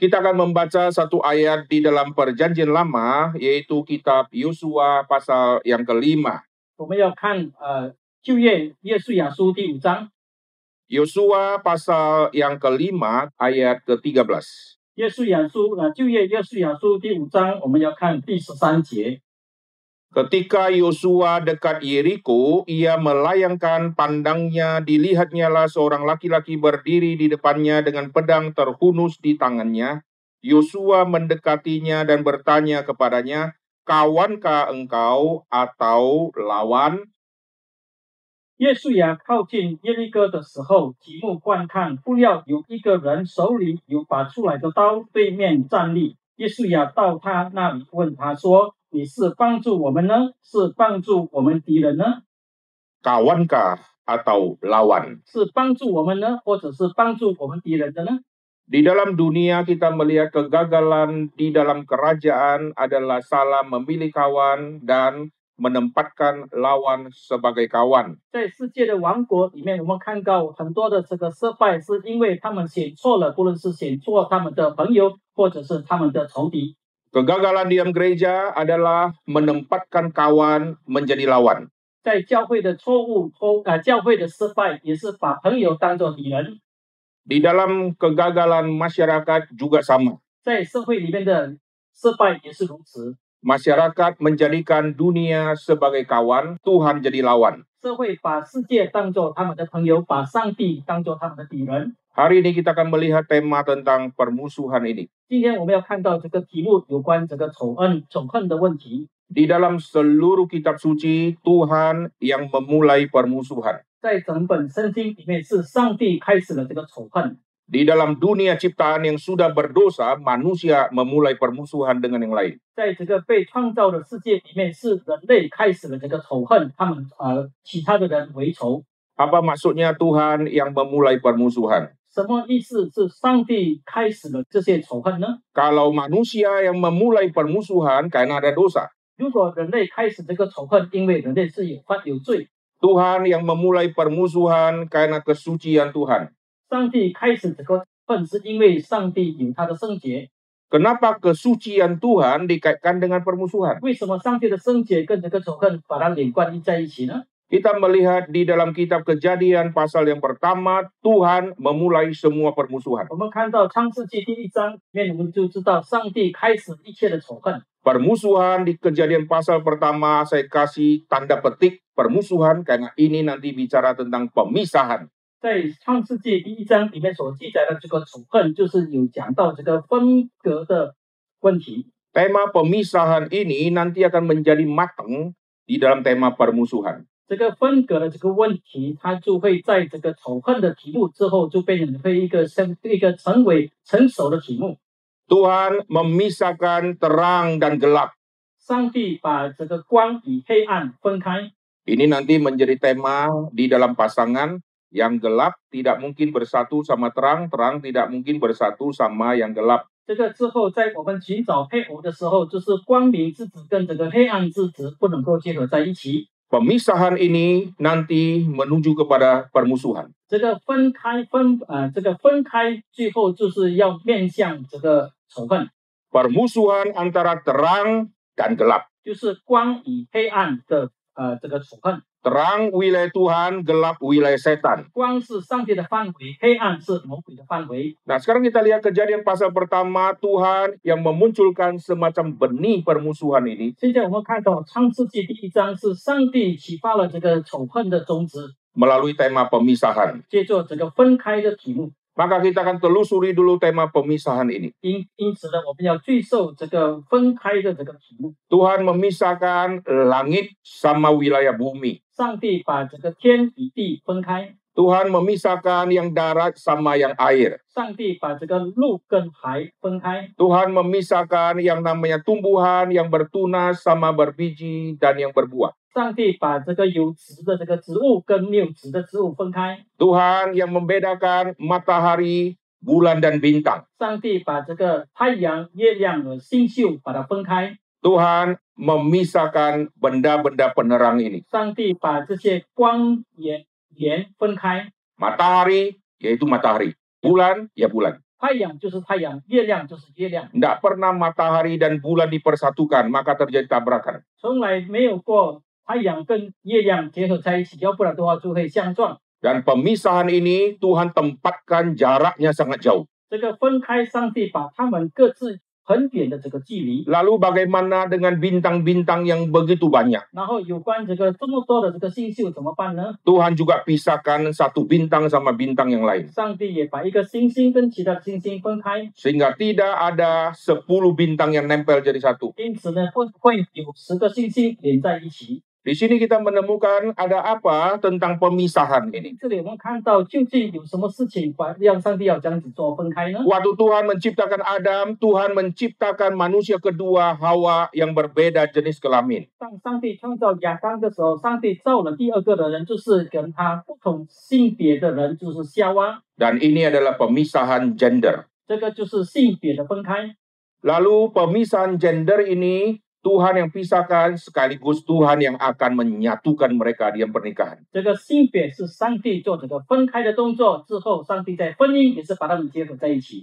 Kita akan membaca satu ayat di dalam perjanjian lama, yaitu kitab Yosua pasal yang kelima. 我们要看呃旧约约书亚书第五章， Yosua pasal yang kelima, ayat ke-13. 约书亚书呃旧约约书亚书第五章，我们要看第十三节。 Ketika Yosua dekat Yeriko, ia melayangkan pandangnya, dilihatnyalah seorang laki-laki berdiri di depannya dengan pedang terhunus di tangannya. Yosua mendekatinya dan bertanya kepadanya, "Kawankah engkau atau lawan?" 约书亚靠近耶利哥的时候，举目观看，不料有一个人手里有拔出来的刀，对面站立。约书亚到他那里问他说：“ 你是帮助我们呢，是帮助我们敌人呢？Kawankah atau lawan? 是帮助我们呢，或者是帮助我们敌人的呢？” Di dalam dunia kita melihat kegagalan di dalam kerajaan adalah salah memilih kawan dan menempatkan lawan sebagai kawan. 在世界的王国里面，我们看到很多的这个失败，是因为他们选错了，不论是选错他们的朋友，或者是他们的仇敌。Kegagalan di dalam gereja adalah menempatkan kawan menjadi lawan. 在教会的错误错呃教会的失败，也是把朋友当作敌人。 Di dalam kegagalan masyarakat juga sama. 在社会里面的失败也是如此。 Masyarakat menjadikan dunia sebagai kawan, Tuhan jadi lawan. 社会把世界当作他们的朋友，把上帝当作他们的敌人。Hari ini kita akan melihat tema tentang permusuhan ini. 今天我们要看到这个题目有关这个仇恨、仇恨的问题。Di dalam seluruh kitab suci, Tuhan yang memulai permusuhan. 在整本圣经里面，是上帝开始了这个仇恨。Di dalam dunia ciptaan yang sudah berdosa, manusia memulai permusuhan dengan yang lain. Apa maksudnya Tuhan yang memulai permusuhan? Kalau manusia yang memulai permusuhan karena ada dosa. Tuhan yang memulai permusuhan karena kesucian Tuhan. 上帝开始这个恨，是因为上帝有他的圣洁。 Kenapa kesucian Tuhan dikaitkan dengan permusuhan? 为什么上帝的圣洁跟这个仇恨把它连贯在一起呢？ Kita melihat di dalam kitab kejadian pasal yang pertama, Tuhan memulai semua permusuhan. 我们看到创世纪第一章里面，我们就知道上帝开始一切的仇恨。 Permusuhan di kejadian pasal pertama saya kasih tanda petik permusuhan karena ini nanti bicara tentang pemisahan. 在创世纪第一章里面所记载的这个仇恨，就是有讲到这个分隔的问题。 Tema pemisahan ini nanti akan menjadi matang di dalam tema permusuhan. 这个分隔的这个问题，它就会在这个仇恨的题目之后，就变成会一个成一个成为成熟的题目。 Tuhan memisahkan terang dan gelap. 上帝把这个光与黑暗分开， Ini nanti menjadi tema di dalam pasangan yang gelap tidak mungkin bersatu sama terang, terang tidak mungkin bersatu sama yang gelap. 这个之后，在我们寻找配偶的时候，就是光明之子跟这个黑暗之子不能够结合在一起。 Pemisahan ini nanti menuju kepada permusuhan. 这个分开分呃，这个分开，最后就是要面向这个仇恨， Permusuhan antara terang dan gelap. 就是光与黑暗的呃这个仇恨。 Terang wilayah Tuhan, gelap wilayah setan. Nah sekarang kita lihat kejadian pasal pertama Tuhan yang memunculkan semacam benih permusuhan ini. Melalui tema pemisahan maka kita akan telusuri dulu tema pemisahan ini. Tuhan memisahkan langit sama wilayah bumi. Tuhan memisahkan yang darat sama yang air. Tuhan memisahkan yang namanya tumbuhan yang bertunas sama berbiji dan yang berbuah. 上帝把这个有籽的这个植物跟没有籽的植物分开， Tuhan yang membedakan matahari, bulan dan bintang. 上帝把这个太阳、月亮和星宿把它分开， Tuhan memisahkan benda-benda penerang ini. 上帝把这些光源源分开， Matahari yaitu matahari, bulan ya bulan. 太阳就是太阳，月亮就是月亮， Tidak pernah matahari dan bulan dipersatukan, maka terjadi tabrakan. 从来没有过 太阳跟月亮结合在一起，要不然的话就会相撞。 Dan pemisahan ini Tuhan tempatkan jaraknya sangat jauh. 这个分开，上帝把他们各自很远的这个距离， Lalu bagaimana dengan bintang-bintang yang begitu banyak? 然后有关这个这么多的这个星宿怎么办呢？ Tuhan juga pisahkan satu bintang sama bintang yang lain. 上帝也把一个星星跟其他的星星分开， Sehingga tidak ada 10 bintang yang nempel jadi satu. 因此呢，会会有十个星星连在一起。 di sini kita menemukan ada apa tentang pemisahan ini. Waktu Tuhan menciptakan Adam, Tuhan menciptakan manusia kedua Hawa yang berbeda jenis kelamin. Dan ini adalah pemisahan gender. Lalu pemisahan gender ini Tuhan yang pisahkan sekaligus Tuhan yang akan menyatukan mereka di pernikahan.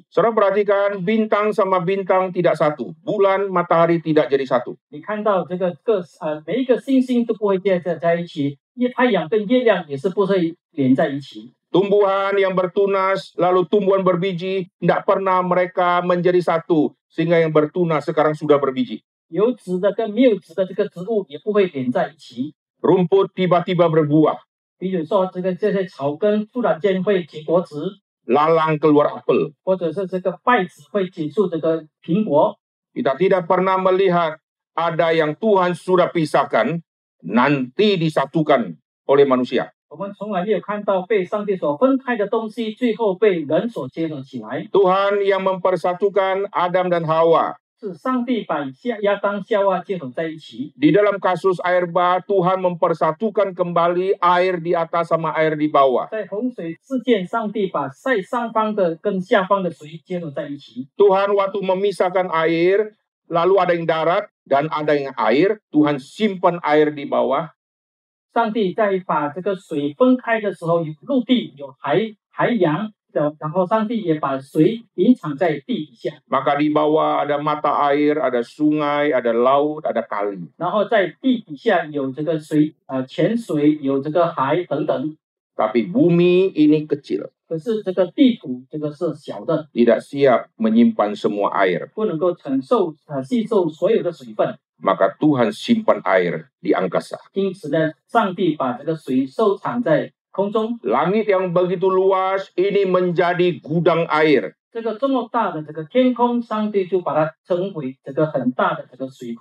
Seorang perhatikan bintang sama bintang tidak satu, bulan matahari tidak jadi satu. Tumbuhan yang bertunas, lalu tumbuhan berbiji, tidak pernah mereka menjadi satu, sehingga yang bertunas sekarang sudah berbiji. 有籽的跟没有籽的这个植物也不会连在一起。 Rumput tiba-tiba berbuah, 比如说这个这些草根突然间会结果子， lalang keluar apel. 或者是这个稗子会结出这个苹果。 Kita tidak pernah melihat ada yang Tuhan sudah pisahkan nanti disatukan oleh manusia. 我们从来没有看到被上帝所分开的东西，最后被人所结合起来。 Tuhan yang mempersatukan Adam dan Hawa. 是上帝把夏亚当、夏娃结合在一起。 Di dalam kasus air bah, Tuhan mempersatukan kembali air di atas sama air di bawah. 在洪水事件，上帝把在上方的跟下方的水结合在一起。 Tuhan waktu memisahkan air, lalu ada yang darat dan ada yang air, Tuhan simpan air di bawah. 上帝在把这个水分开的时候，有陆地，有海海洋 的，然后上帝也把水隐藏在地底下， Maka di bawah ada mata air, ada sungai, ada laut, ada kali. 然后在地底下有这个水，呃，泉水，有这个海等等。 Tapi bumi ini kecil, 可是这个地土这个是小的， tidak siap menyimpan semua air. 不能够承受呃吸收所有的水分， Maka Tuhan simpan air di angkasa. 因此呢，上帝把这个水收藏在空中。 Langit yang begitu luas ini menjadi gudang air.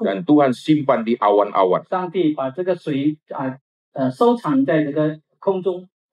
Dan Tuhan simpan di awan-awan.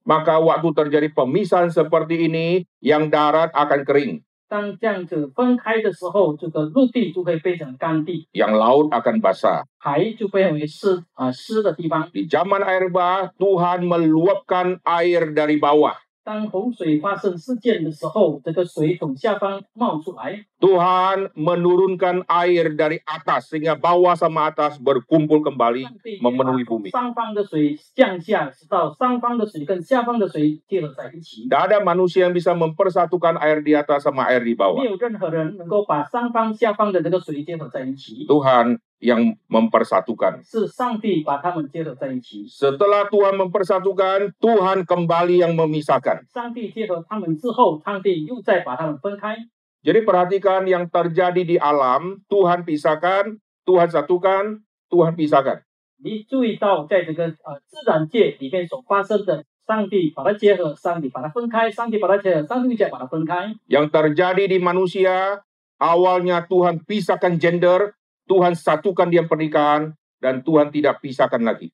Maka waktu terjadi pemisahan seperti ini, yang darat akan kering. 当这样子分开的时候，这个陆地就会变成干地， yang laut akan basah. 海就变为湿啊湿的地方。 Di zaman air bah, Tuhan meluapkan air dari bawah. 当洪水发生事件的时候，这个水从下方冒出来， Tuhan menurunkan air dari atas sehingga bawah sama atas berkumpul kembali 上帝也 memenuhi 把 bumi. 上方的水降下，直到上方的水跟下方的水结合在一起。 Tidak ada manusia yang bisa mempersatukan air di atas sama air di 没 bawah. 有任何人能够把上方、下方的这个水结合在一起， Tuhan yang mempersatukan. 是上帝把它们结合在一起。 Setelah Tuhan mempersatukan, Tuhan kembali yang memisahkan. 上帝结合他们之后，上帝又再把他们分开。 Jadi perhatikan yang terjadi di alam, Tuhan pisahkan, Tuhan satukan, Tuhan pisahkan. 你注意到，在这个呃自然界里面所发生的，上帝把它结合，上帝把它分开，上帝把它结合，上帝再把它分开。 Yang terjadi di manusia, awalnya Tuhan pisahkan gender, Tuhan satukan dia pernikahan dan Tuhan tidak pisahkan lagi.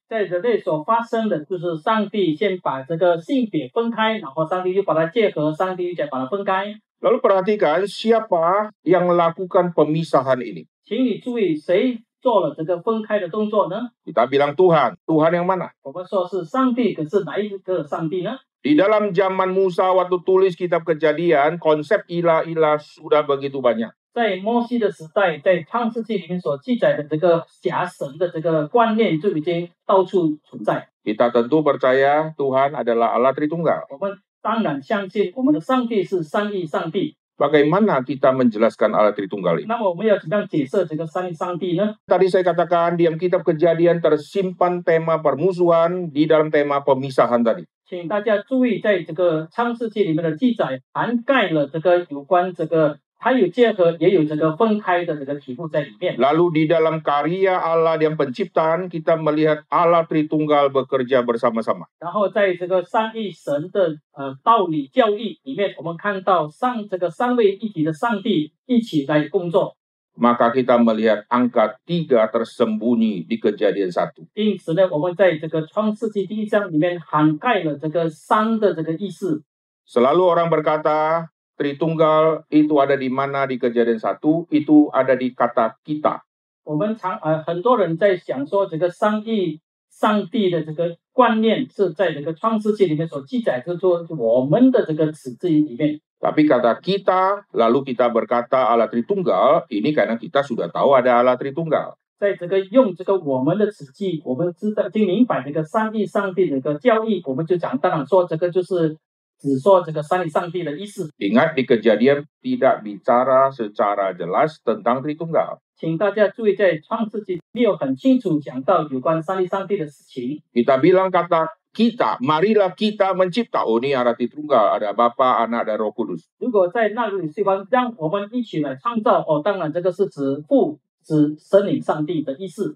Lalu perhatikan siapa yang melakukan pemisahan ini. Kita bilang Tuhan, Tuhan yang mana? Di dalam zaman Musa waktu tulis kitab kejadian, konsep ilah-ilah sudah begitu banyak. 在摩西的时代，在创世纪里面所记载的这个假神的这个观念就已经到处存在。 Kita tentu percaya Tuhan adalah Allah Tritunggal. 我们当然相信我们的上帝是三一上帝。 Bagaimana kita menjelaskan Allah Tritunggal ini? 那么我们要怎么样解释这个三一上帝呢？ Tadi saya katakan di dalam kitab kejadian tersimpan tema permusuhan di dalam tema pemisahan tadi. 请大家注意，在这个创世纪里面的记载，涵盖了这个有关这个， 它有结合，也有这个分开的这个题目在里面。 Lalu di dalam karya Allah yang penciptaan kita melihat Allah Tritunggal bekerja bersama-sama. 然后在这个三一神的呃道理教义里面，我们看到上这个三位一体的上帝一起来工作。 Maka kita melihat angka tiga tersembunyi di kejadian satu. 因此呢，我们在这个创世纪第一章里面涵盖了这个三的这个意思。 Selalu orang berkata Tritunggal itu ada di mana di kejadian satu, itu ada di kata kita. 我们常呃很多人在想说，这个三一上帝的这个观念是在这个创世纪里面所记载，就是说我们的这个词句里面。 Tapi kata kita, lalu kita berkata Allah Tritunggal, ini karena kita sudah tahu ada Allah Tritunggal. 在这个用这个我们的词句，我们知道已经明白这个三一上帝的一个教义，我们就讲，当然说这个就是 只说这个三一上帝的意思。 Ingat di kejadian tidak bicara secara jelas tentang Tritunggal. 请大家注意，在创世纪没有很清楚讲到有关三一上帝的事情。 Kita bilang kata kita, marilah kita mencipta. Oh ini Allah Tritunggal, ada Bapa, Anak, dan Roh Kudus. 如果在那个地方让我们一起来创造，哦，当然这个是指父、指神灵上帝的意思。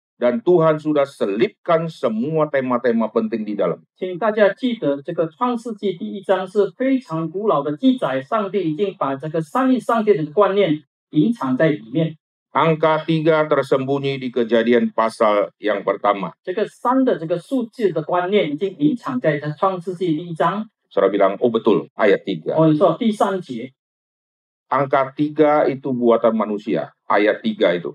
dan Tuhan sudah selipkan semua tema-tema penting di dalam. 请大家记得，这个创世纪第一章是非常古老的记载，上帝已经把这个三位上帝的观念隐藏在里面。 Angka tiga tersembunyi di kejadian pasal yang pertama. 这个三的这个数字的观念已经隐藏在这创世纪第一章。 Saudara bilang, oh betul, ayat tiga. 哦，你说第三节， Angka tiga itu buatan manusia, ayat tiga itu.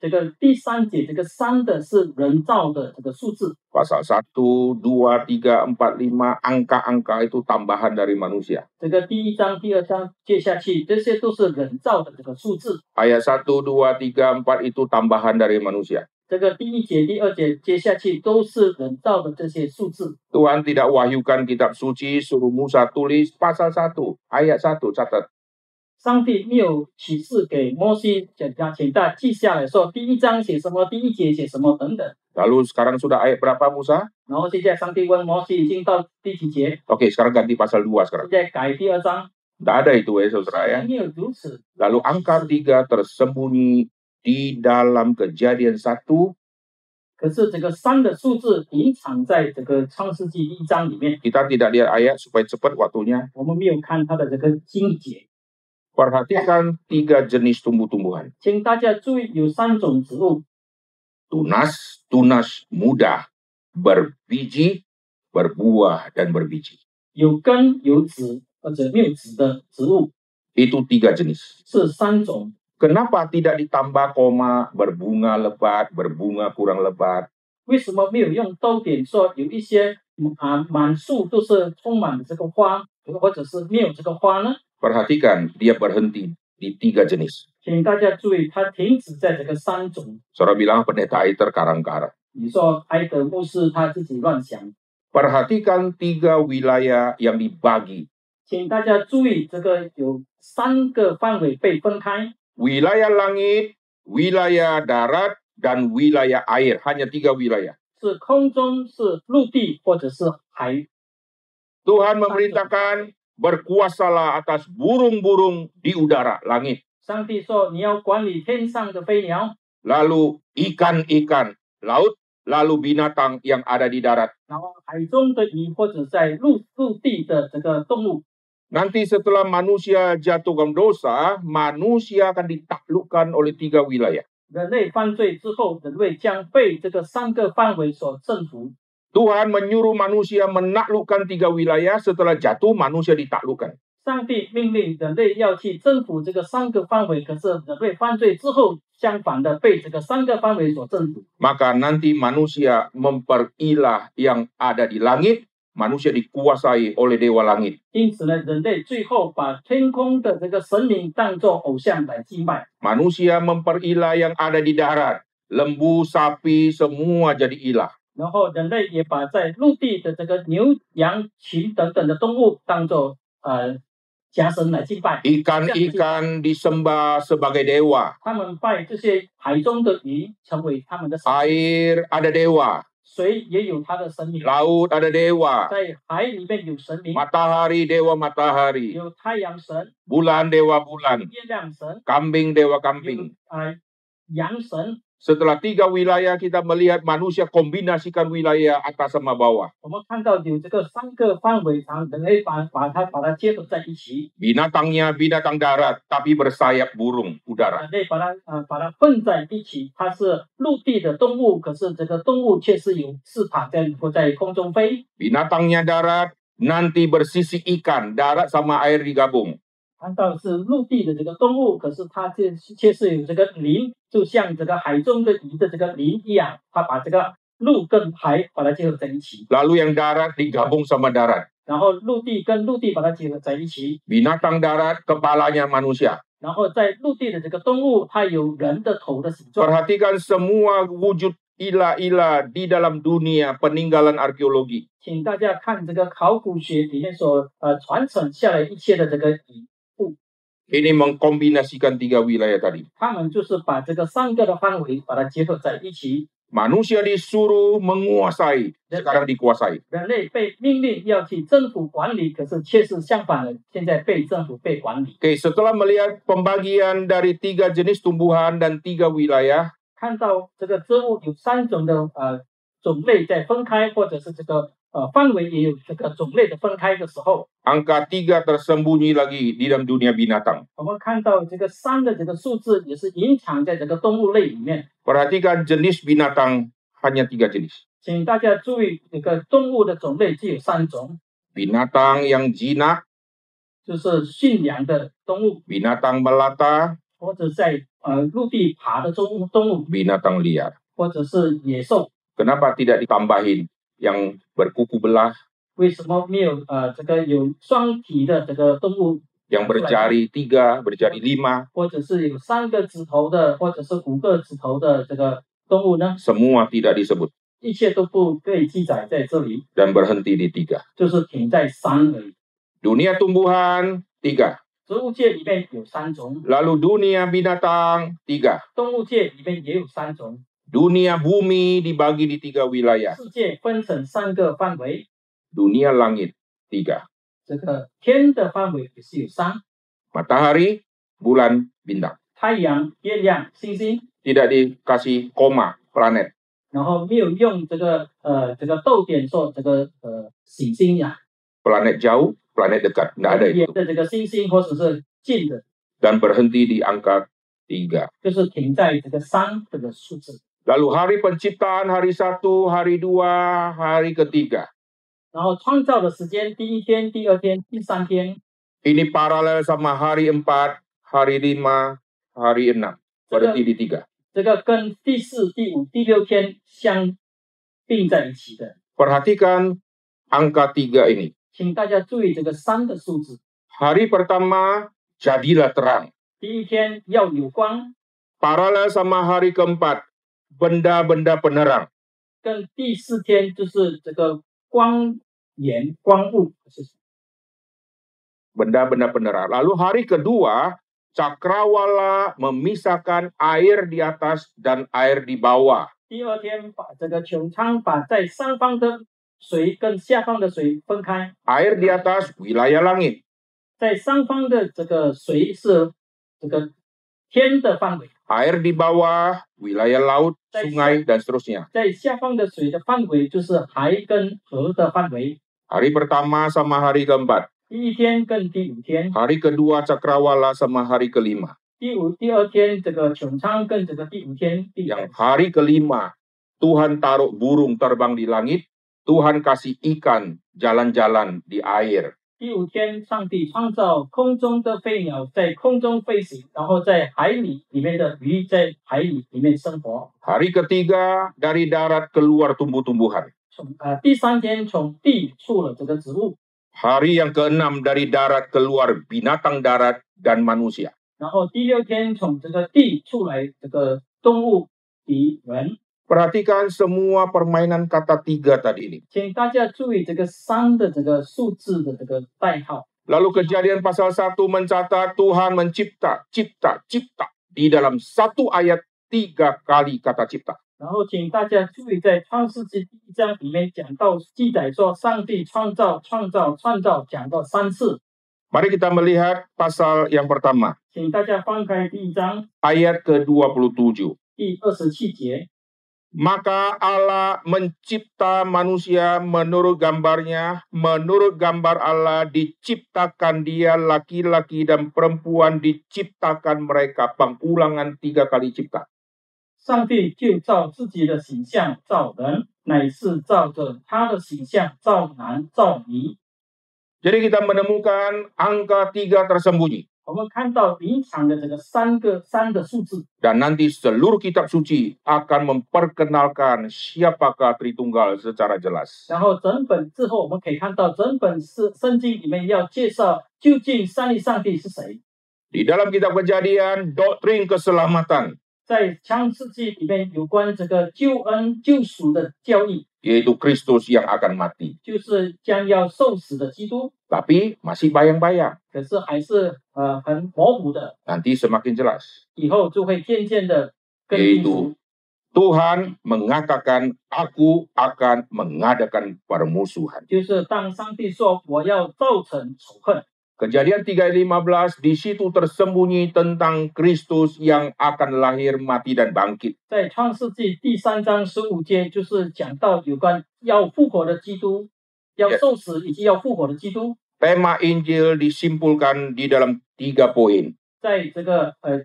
这个第三节这个三的是人造的这个数字。 Pasal 1, 2, 3, 4, 5, angka-angka itu tambahan dari manusia. 这个第一章、第二章接下去，这些都是人造的这个数字。 Ayat 1, 2, 3, 4 itu tambahan dari manusia. 这个第一节、第二节接下去都是人造的这些数字。 Tuhan tidak wahyukan kitab suci, suruh Musa tulis pasal 1, ayat 1, catat. 上帝没有启示给摩西，请他请大家记下来说，第一章写什么，第一节写什么等等。 Lalu sekarang sudah ayat berapa Musa? 然后现在上帝问摩西已经到第几节， Oke, sekarang ganti pasal 2 sekarang. 现在改第二章， Tidak ada itu ya saudara ya. 没有如此。 Lalu angka 3 tersembunyi di dalam kejadian 1可是这个三的数字隐藏在这个创世纪第一章里面， Kita tidak lihat ayat supaya cepat waktunya. 我们没有看它的这个经节。 Perhatikan tiga jenis tumbuh-tumbuhan. 请大家注意，有三种植物， Tunas, tunas muda, berbiji, berbuah, dan berbiji. 有根、有籽或者没有籽的植物， Itu tiga jenis. 是三种。 Kenapa tidak ditambah koma, berbunga lebat, berbunga kurang lebat? 为什么没有用逗点说有一些啊满树都是充满了这个花，或者是没有这个花呢？ Perhatikan, dia berhenti di tiga jenis. 请大家注意，它停止在这个三种。 Saudara bilang pendeta Aiter karang-karang. 你说埃德牧师他自己乱想， Perhatikan tiga wilayah yang dibagi. 请大家注意，这个有三个范围被分开， Wilayah langit, wilayah darat, dan wilayah air. Hanya tiga wilayah. 是空中、是陆地或者是海。 Tuhan memerintahkan berkuasalah atas burung-burung di udara langit. 上帝说：“你要管理天上的飞鸟， lalu ikan-ikan laut, lalu binatang yang ada di darat. 然后海中的鱼或者在陆陆地的这个动物。 Nanti setelah manusia jatuh dalam dosa, manusia akan ditaklukkan oleh tiga wilayah. 人类犯罪之后，人类将被这个三个范围所征服。 Tuhan menyuruh manusia menaklukkan tiga wilayah, setelah jatuh manusia ditaklukkan. 上帝命令人类要去征服这个三个范围，可是人类犯罪之后，相反的被这个三个范围所征服。 Maka nanti manusia memperilah yang ada di langit, manusia dikuasai oleh dewa langit. 因此呢，人类最后把天空的这个神灵当作偶像来敬拜， Manusia memperilah yang ada di darat, lembu, sapi, semua jadi ilah. 然后人类也把在陆地的这个牛、羊群等等的动物当作呃假神来敬拜。 Ikan-ikan disembah sebagai dewa. 他们拜这些海中的鱼成为他们的神， Air ada dewa, 水也有他的神明， laut ada dewa, 在海里面有神明， matahari dewa matahari, 有太阳神、 bulan dewa bulan, 月亮神， kambing dewa 有 kambing. 呃羊神。 setelah tiga wilayah kita melihat manusia kombinasikan wilayah atas sama bawah. Binatangnya binatang darat tapi bersayap burung udara. Binatangnya darat nanti bersisi ikan, darat sama air digabung. 看到是陆地的这个动物，可是它却却是有这个鳞，就像这个海中的鱼的这个鳞一样，它把这个陆跟海把它结合在一起，Lalu yang darat digabung sama darat. 然后陆地跟陆地把它结合在一起，Binatang darat kepalanya manusia. 然后在陆地的这个动物，它有人的头的形状。Perhatikan semua wujud ilah-ilah di dalam dunia peninggalan arkeologi. 请大家看这个考古学里面所呃传承下来一切的这个遗，Ini mengkombinasikan tiga wilayah tadi. 他们就是把这个三个的范围把它结合在一起。 Manusia disuruh menguasai, sekarang dikuasai. 人类被命令要去政府管理，可是却是相反的，现在被政府被管理。 Oke, setelah melihat pembagian dari tiga jenis tumbuhan dan tiga wilayah, 看到这个植物有三种的呃种类在分开，或者是这个 呃范围也有这个种类的分开的时候， angka tiga tersembunyi lagi di dalam dunia binatang. 我们看到这个三的这个数字也是隐藏在这个动物类里面。 Perhatikan jenis binatang hanya tiga jenis. 请大家注意，这个动物的种类只有三种， Binatang yang jinak, 就是驯养的动物， binatang melata, 或者在呃陆地爬的动物动物， binatang liar. 或者是野兽。 Kenapa tidak ditambahin yang berkuku belah, 为什么没有呃这个有双体的这个动物， yang berjari tiga, berjari lima, 或者是有三个指头的，或者是五个指头的这个动物呢？ semua tidak disebut 一切都不被记载在这里， dan berhenti di tiga. 就是停在三而已。 Dunia tumbuhan tiga, 植物界里面有三种， lalu dunia binatang tiga, 动物界里面也有三种， dunia bumi dibagi di tiga wilayah, 世界分成三个范围， dunia langit tiga, 这个天的范围也是有三， matahari, bulan, bintang. 太阳、月亮、星星， Tidak dikasih koma planet. 然后没有用这个呃这个逗点说这个呃行星呀， Planet jauh, planet dekat. Tidak ada 远 itu. 的这个星星或者是近的， Dan berhenti di angka tiga. 就是停在这个三这个数字。 Lalu hari penciptaan, hari satu, hari dua, hari ketiga. 然后创造的时间，第一天、第二天、第三天， Ini paralel sama hari empat, hari lima, hari enam. Berhenti di tiga. 这个跟第四、第五、第六天相并在一起的。 Perhatikan angka tiga ini. 请大家注意这个三的数字。 Hari pertama, jadilah terang. 第一天要有光， Paralel sama hari keempat, benda-benda penerang. 跟第四天就是这个光源、光物。是 Benda-benda penerang. Lalu hari kedua, cakrawala memisahkan air di atas dan air di bawah. 第二天把这个穹苍把在上方的水跟下方的水分开， Air di atas wilayah langit, 在上方的这个水是这个天的范围， air di bawah, wilayah laut, sungai, dan seterusnya. Hari pertama sama hari keempat. Hari kedua cakrawala sama hari kelima. Yang hari kelima, Tuhan taruh burung terbang di langit, Tuhan kasih ikan jalan-jalan di air. 第五天，上帝创造空中的飞鸟在空中飞行，然后在海里里面的鱼在海里里面生活。Hari ketiga dari darat keluar tumbuh-tumbuhan. 从呃第三天从地出了这个植物，Hari yang keenam dari darat keluar binatang darat dan manusia. 然后第六天从这个地出来这个动物与人。Perhatikan semua permainan kata tiga tadi ini. 请大家注意这个三的这个数字的这个代号。 Lalu kejadian pasal 1 mencatat Tuhan mencipta, cipta, cipta. Di dalam satu ayat tiga kali kata cipta. 然后请大家注意，在创世纪第一章里面讲到记载说，上帝创造、创造、创造，讲到三次。 Mari kita melihat pasal yang pertama, 请大家翻开第一章 ayat ke-27. 第二十七节。 Maka Allah mencipta manusia menurut gambarnya, menurut gambar Allah diciptakan dia laki-laki dan perempuan diciptakan mereka. Pengulangan tiga kali cipta. 上帝就照自己的形象造人，乃是照着他的形象造男造女。 Jadi kita menemukan angka tiga tersembunyi. 我们看到隐藏的这个三个三的数字， Dan nanti seluruh kitab suci akan memperkenalkan siapakah Tritunggal secara jelas. 然后整本之后我们可以看到整本圣圣经里面要介绍究竟三位上帝是谁。 Di dalam kitab kejadian, doktrin keselamatan, 在创世纪里面有关这个救恩救赎的教义， yaitu Kristus yang akan mati. 就是将要受死的基督， Tapi masih bayang-bayang. 可是还是呃很模糊的， Nanti semakin jelas. 以后就会渐渐的更清楚 Yaitu。Tuhan mengatakan, aku akan mengadakan permusuhan. 就是当上帝说我要造成仇恨， Kejadian 3 ayat 15, di situ tersembunyi tentang Kristus yang akan lahir, mati, dan bangkit. 在创世纪第三章十五节就是讲到有关要复活的基督，要 Yeah. 受死以及要复活的基督， Tema Injil disimpulkan di dalam tiga poin. 在这个呃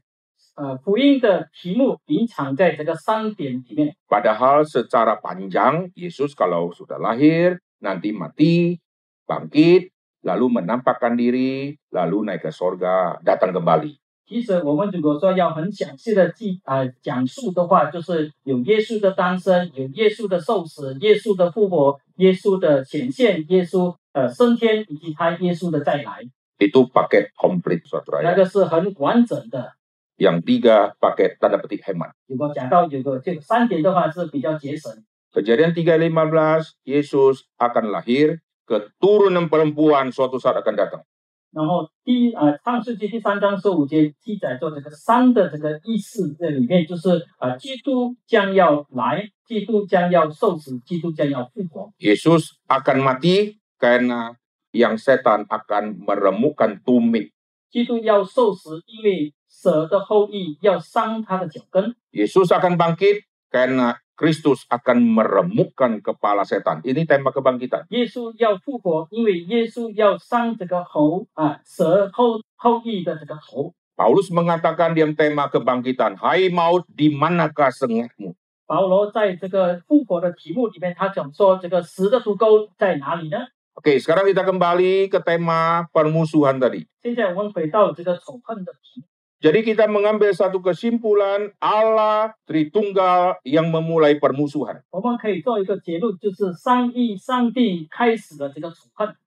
呃福音的题目隐藏在这个三点里面。 Padahal secara panjang, Yesus kalau sudah lahir, nanti mati, bangkit, lalu menampakkan diri, lalu naik ke sorga, datang kembali. 其实我们如果说要很详细的记呃讲述的话，就是有耶稣的诞生，有耶稣的受死，耶稣的复活，耶稣的显现，耶稣呃升天，以及他耶稣的再来， Itu paket komplit, 那 saudara. 个是很完整的。 Yang tiga paket tanda petik hemat. 如果讲到有个这个三点的话是比较节省。 Kejadian 3 ayat 15, Yesus akan lahir, keturunan perempuan suatu saat akan datang. 然后第一呃创世纪第三章十五节记载着这个三的这个意思，这里面就是呃基督将要来，基督将要受死，基督将要复活。 Yesus akan mati karena yang setan akan meremukkan tumit. 基督要受死，因为蛇的后裔要伤他的脚跟。 Yesus akan bangkit karena Kristus akan meremukkan kepala setan. Ini tema kebangkitan. 耶稣要复活，因为耶稣要伤这个猴啊蛇后后裔的这个头。 Paulus mengatakan dalam tema kebangkitan, Hai maut, di manakah sengahmu? 保罗在这个复活的题目里面，他讲说这个死的毒钩在哪里呢？ Oke, sekarang kita kembali ke tema permusuhan tadi. 现在我们回到这个仇恨的题目。 jadi kita mengambil satu kesimpulan Allah Tritunggal yang memulai permusuhan.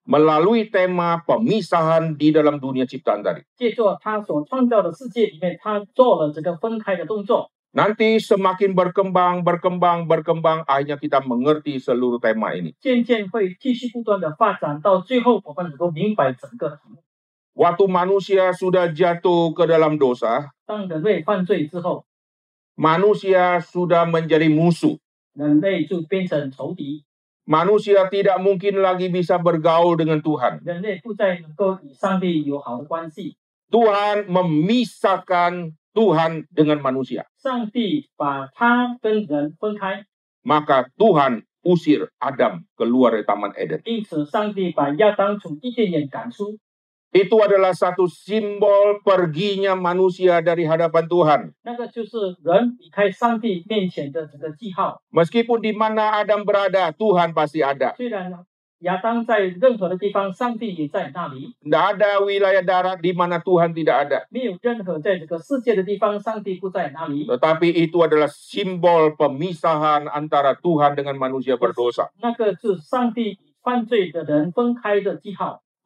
Melalui tema pemisahan di dalam dunia ciptaan tadi. Nanti semakin berkembang, berkembang, berkembang, akhirnya kita mengerti seluruh tema ini waktu manusia sudah jatuh ke dalam dosa, manusia sudah menjadi musuh. Manusia tidak mungkin lagi bisa bergaul dengan Tuhan. Tuhan memisahkan Tuhan dengan manusia. Maka Tuhan usir Adam keluar dari Taman Eden. Itu adalah satu simbol perginya manusia dari hadapan Tuhan. Meskipun di mana Adam berada, Tuhan pasti ada. Tidak ada wilayah darat di mana Tuhan tidak ada. Tetapi itu adalah simbol pemisahan antara Tuhan dengan manusia berdosa.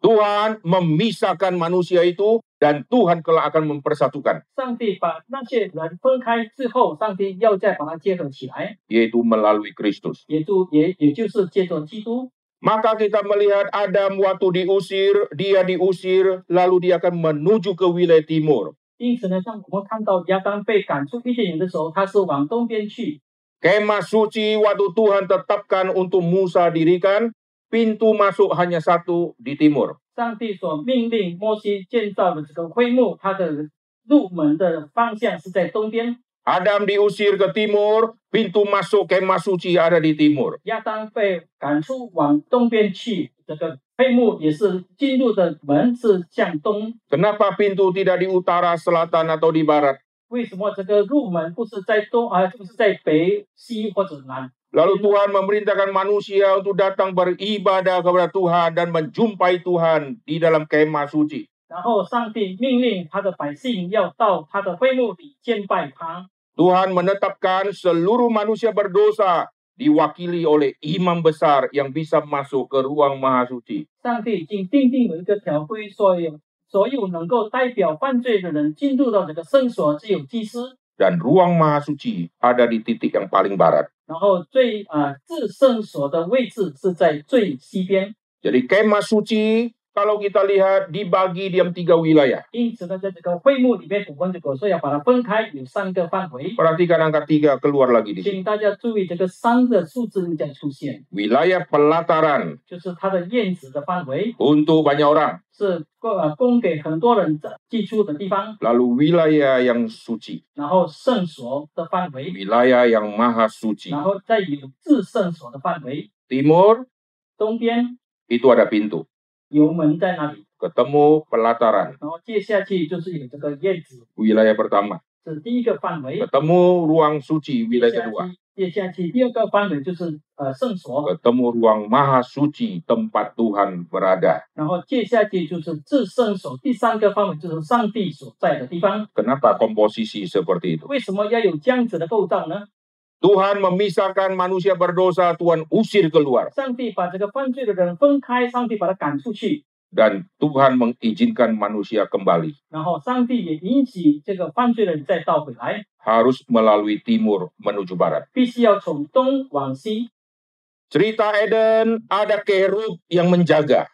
那个是上帝与犯罪的人分开的记号。 Tuhan memisahkan manusia itu dan Tuhan kelak akan mempersatukan, 上帝把那些人分开之后，上帝要再把它结合起来， yaitu melalui Kristus. 也就也也就是借着基督。 Maka kita melihat Adam waktu diusir, dia diusir, lalu dia akan menuju ke wilayah timur. 因此呢，当我们看到亚当被赶出伊甸园的时候，他是往东边去。 Kemah suci waktu Tuhan tetapkan untuk Musa dirikan, pintu masuk hanya satu di timur. 上帝所命令摩西建造的这个会幕，它的入门的方向是在东边。 Adam diusir ke timur, pintu masuk kemah suci ada di timur. 亚当被赶出往东边去，这个会幕也是进入的门是向东。 Kenapa pintu tidak di utara, selatan, atau di barat? 为什么这个入门不是在东，而不是在北、西或者南？ Lalu iya. Tuhan memerintahkan manusia untuk datang beribadah kepada Tuhan dan menjumpai Tuhan di dalam kemah suci. Tuhan menetapkan seluruh manusia berdosa diwakili oleh imam besar yang bisa masuk ke ruang maha suci. Dan ruang maha suci ada di titik yang paling barat. 然后最啊制胜所的位置是在最西边。这里 game 书机 kalau kita lihat dibagi dalam tiga wilayah. Perhatikan angka tiga keluar lagi di sini. Wilayah pelataran untuk banyak orang. Lalu wilayah yang suci. Wilayah yang maha suci. Timur itu ada pintu. 有门在那里， Ketemu pelataran. 然后接下去就是有这个院子， Wilayah pertama. 是第一个范围。 Ketemu ruang suci 接 wilayah 下 kedua. 去，接下去第二个范围就是呃圣所， Ketemu ruang maha suci tempat Tuhan berada. 然后接下去就是至圣所，第三个范围就是上帝所在的地方。 Kenapa komposisi seperti itu? Tuhan memisahkan manusia berdosa, Tuhan usir keluar. Dan Tuhan mengizinkan manusia kembali. Harus melalui timur menuju barat. Cerita Eden ada kerub yang menjaga.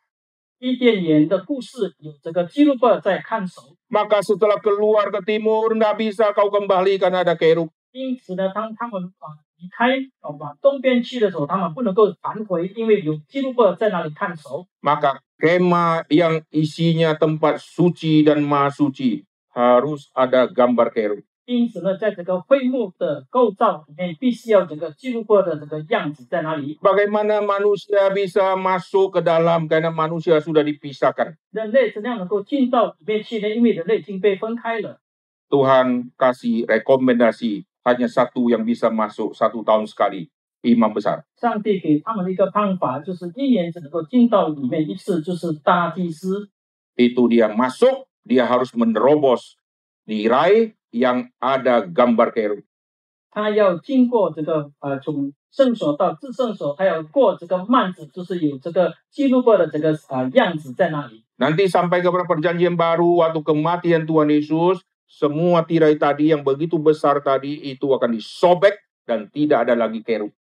Maka setelah keluar ke timur, tidak bisa kau kembali karena ada kerub. 因此呢，当他们啊离开啊往东边去的时候，他们不能够返回，因为有基路伯在那里看守。 Maka kemah yang isinya tempat suci dan maha suci harus ada gambar kerub. 因此呢，在这个会幕的构造里面，必须要这个基路伯的这个样子在哪里？ Bagaimana manusia bisa masuk ke dalam karena manusia sudah dipisahkan. 人类怎样能够进到里面去呢？因为人类已经被分开了。 Tuhan kasih rekomendasi hanya satu yang bisa masuk satu tahun sekali, imam besar. 上帝给他们的一个方法，就是一年只能够进到里面一次，就是大祭司。 Itu dia masuk, dia harus menerobos tirai yang ada gambar kerub. 他要经过这个呃，从圣所到至圣所，他要过这个幔子，就是有这个基路伯的这个呃样子在那里。 Nanti sampai kepada perjanjian baru, waktu kematian Tuhan Yesus, semua tirai tadi yang begitu besar tadi itu akan disobek dan tidak ada lagi kerub.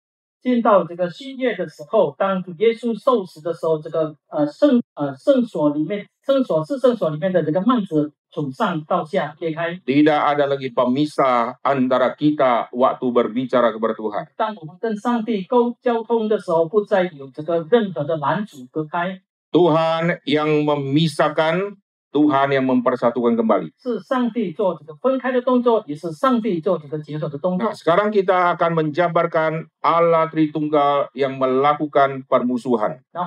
见到这个新月的时候，当主耶稣受死的时候，这个呃圣呃圣所里面圣所是圣所里面的这个幔子从上到下裂开。 Tidak ada lagi pemisah antara kita waktu berbicara kepada Tuhan. 当我们跟上帝沟交通的时候，不再有这个任何的拦阻隔开， Tuhan yang memisahkan, Tuhan yang mempersatukan kembali. Sekarang kita akan menjabarkan Allah Tritunggal yang melakukan permusuhan. Nah,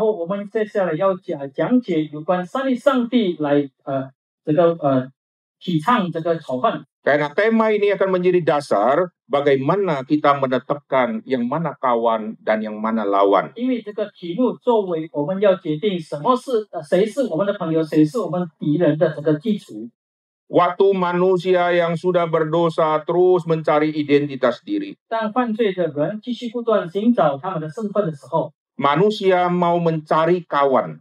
karena tema ini akan menjadi dasar bagaimana kita menetapkan yang mana kawan dan yang mana lawan. Waktu manusia yang sudah berdosa terus mencari identitas diri. Manusia mau mencari kawan.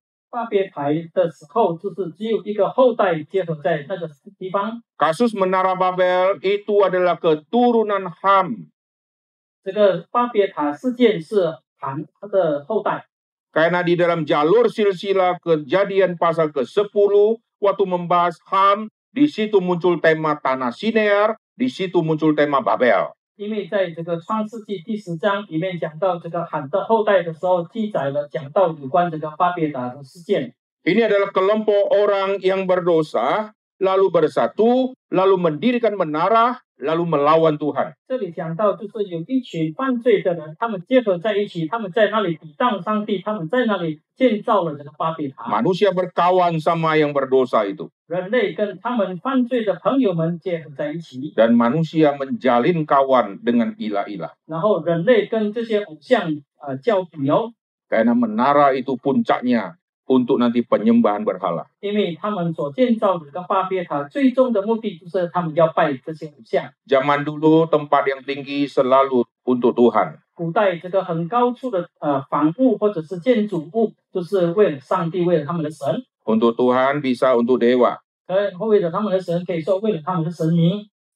Kasus Menara Babel itu adalah keturunan Ham. Karena di dalam jalur silsilah kejadian pasal ke-10 waktu membahas Ham, di situ muncul tema tanah Sinear, di situ muncul tema Babel. 因为在这个创世纪第十章里面讲到这个韩的后代的时候，记载了讲到有关这个巴别塔的事件。Ini adalah kelompok orang yang berdosa, lalu bersatu, lalu mendirikan menara, lalu melawan Tuhan. Manusia berkawan sama yang berdosa itu. Dan manusia menjalin kawan dengan ilah-ilah. Karena menara itu puncaknya untuk nanti penyembahan berhala. Zaman dulu tempat yang tinggi selalu untuk Tuhan. Untuk Tuhan bisa untuk dewa.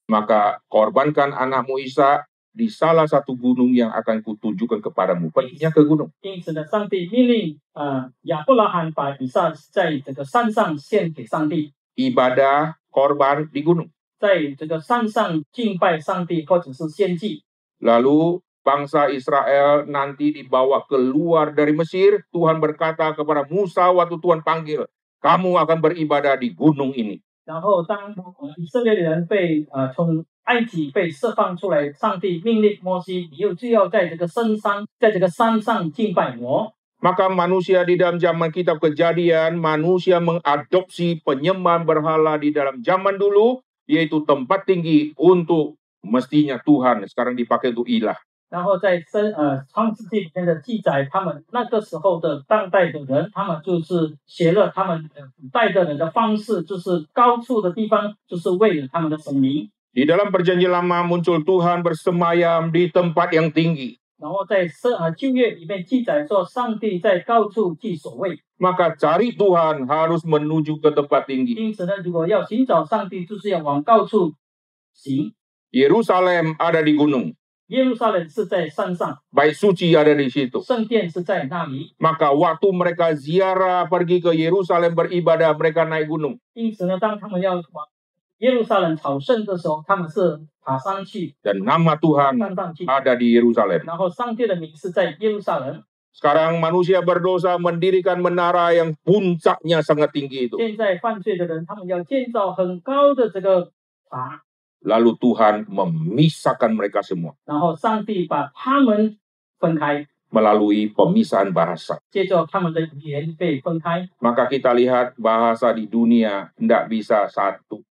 Maka korbankan anakmu Isa di salah satu gunung yang akan kutunjukkan kepadamu. Perginya ke gunung. 因此呢，上帝命令呃亚伯拉罕把以撒在这个山上献给上帝， Ibadah korban di gunung. 在这个山上敬拜上帝或者是献祭。 Lalu bangsa Israel nanti dibawa keluar dari Mesir. Tuhan berkata kepada Musa waktu Tuhan panggil, kamu akan beribadah di gunung ini. 然后当呃以色列人被呃从 埃及被释放出来，上帝命令摩西，你又就要在这个深山，在这个山上敬拜我。Maka manusia di dalam zaman kitab kejadian, manusia mengadopsi penyembahan berhala di dalam zaman dulu, yaitu tempat tinggi untuk mestinya Tuhan, sekarang dipakai untuk ilah. 然后在生呃创世纪里面的记载，他们那个时候的当代的人，他们就是学了他们代的人的方式，就是高处的地方，就是为了他们的神明。Di dalam perjanjian lama muncul Tuhan bersemayam di tempat yang tinggi. 然后在圣呃旧约里面记载说，上帝在高处居所位。 Maka cari Tuhan harus menuju ke tempat tinggi. 因此呢，如果要寻找上帝，就是要往高处行。 Yerusalem ada di gunung. 耶路撒冷是在山上， Bait suci ada di situ. 圣殿是在那里。 Maka waktu mereka ziarah pergi ke Yerusalem beribadah, mereka naik gunung. 因此呢，当他们要往 耶路撒冷朝圣的时候，他们是爬山去， Dan nama Tuhan 山上去。 ada di Yerusalem. 然后上帝的名是在耶路撒冷。 Sekarang manusia berdosa mendirikan menara yang puncaknya sangat tinggi itu. 现在犯罪的人，他们要建造很高的这个塔， Lalu Tuhan memisahkan mereka semua 然后上帝把他们分开， melalui pemisahan bahasa. 接着他们的语言被分开。 Maka kita lihat bahasa di dunia tidak bisa satu.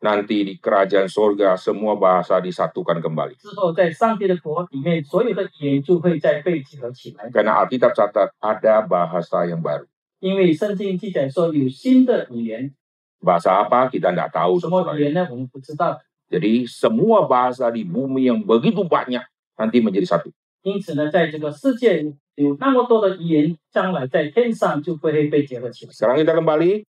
Nanti di kerajaan sorga semua bahasa disatukan kembali. 之后，在上帝的国里面，所有的语言就会再被结合起来。 Karena Alkitab catat ada bahasa yang baru. 因为圣经记载说有新的语言， Bahasa apa kita tidak tahu. 什么 saudara. 语言呢？我们不知道。 Jadi semua bahasa di bumi yang begitu banyak nanti menjadi satu. 因此呢，在这个世界有那么多的语言，将来在天上就会被结合起来。 Sekarang kita kembali.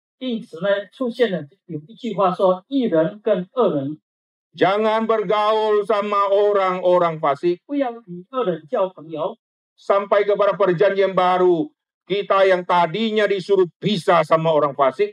因此呢，出现了有一句话说：义人跟恶人 Jangan bergaul sama orang-orang fasik 不要与恶人交朋友。 sampai kepada perjanjian baru. Kita yang tadinya disuruh pisah sama orang fasik,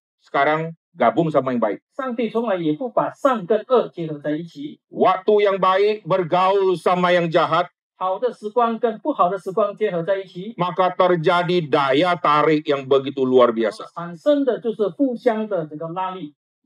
sekarang gabung sama yang baik. Waktu yang baik bergaul sama yang jahat. Maka terjadi daya tarik yang begitu luar biasa.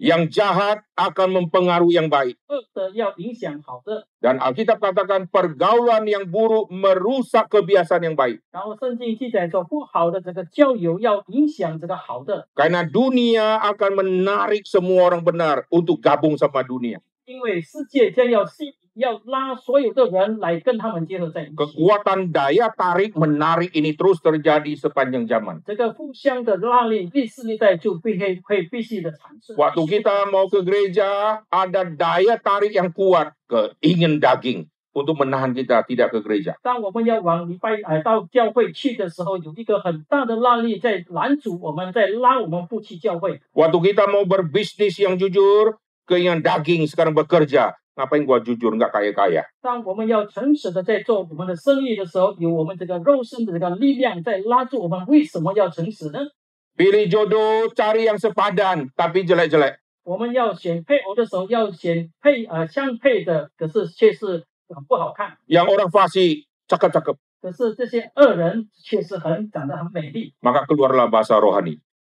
产生的就是互相的这个拉力， Yang jahat akan mempengaruhi yang baik. 恶的要影响好的。 Dan Alkitab katakan pergaulan yang buruk merusak kebiasaan yang baik. 然后圣经记载说，不好的这个交友要影响这个好的， Karena dunia akan menarik semua orang benar untuk gabung sama dunia. 因为世界将要吸 要拉所有的人来跟他们结合在一起。 Kekuatan daya tarik menarik ini terus terjadi sepanjang zaman. 这个互相的拉力，历世历代就必会会必须的产生。 Waktu kita mau ke gereja, ada daya tarik yang kuat ke ingin daging untuk menahan kita tidak ke gereja. 当我们要往礼拜呃到教会去的时候，有一个很大的拉力在拦阻我们，在拉我们不去教会。 Waktu kita mau berbisnis yang jujur, keinginan daging sekarang bekerja. Ngapain gua jujur nggak kaya-kaya? 当我们要诚实的在做我们的生意的时候，有我们这个肉身的这个力量在拉住我们。为什么要诚实呢？ Pilih jodoh, cari yang sepadan, tapi jelek-jelek. 我们要选配偶的时候，要选配呃相配的，可是却是很不好看。 Yang orang fasik, cakep-cakep. 可是这些恶人却是很长得很美丽， Maka keluarlah bahasa rohani.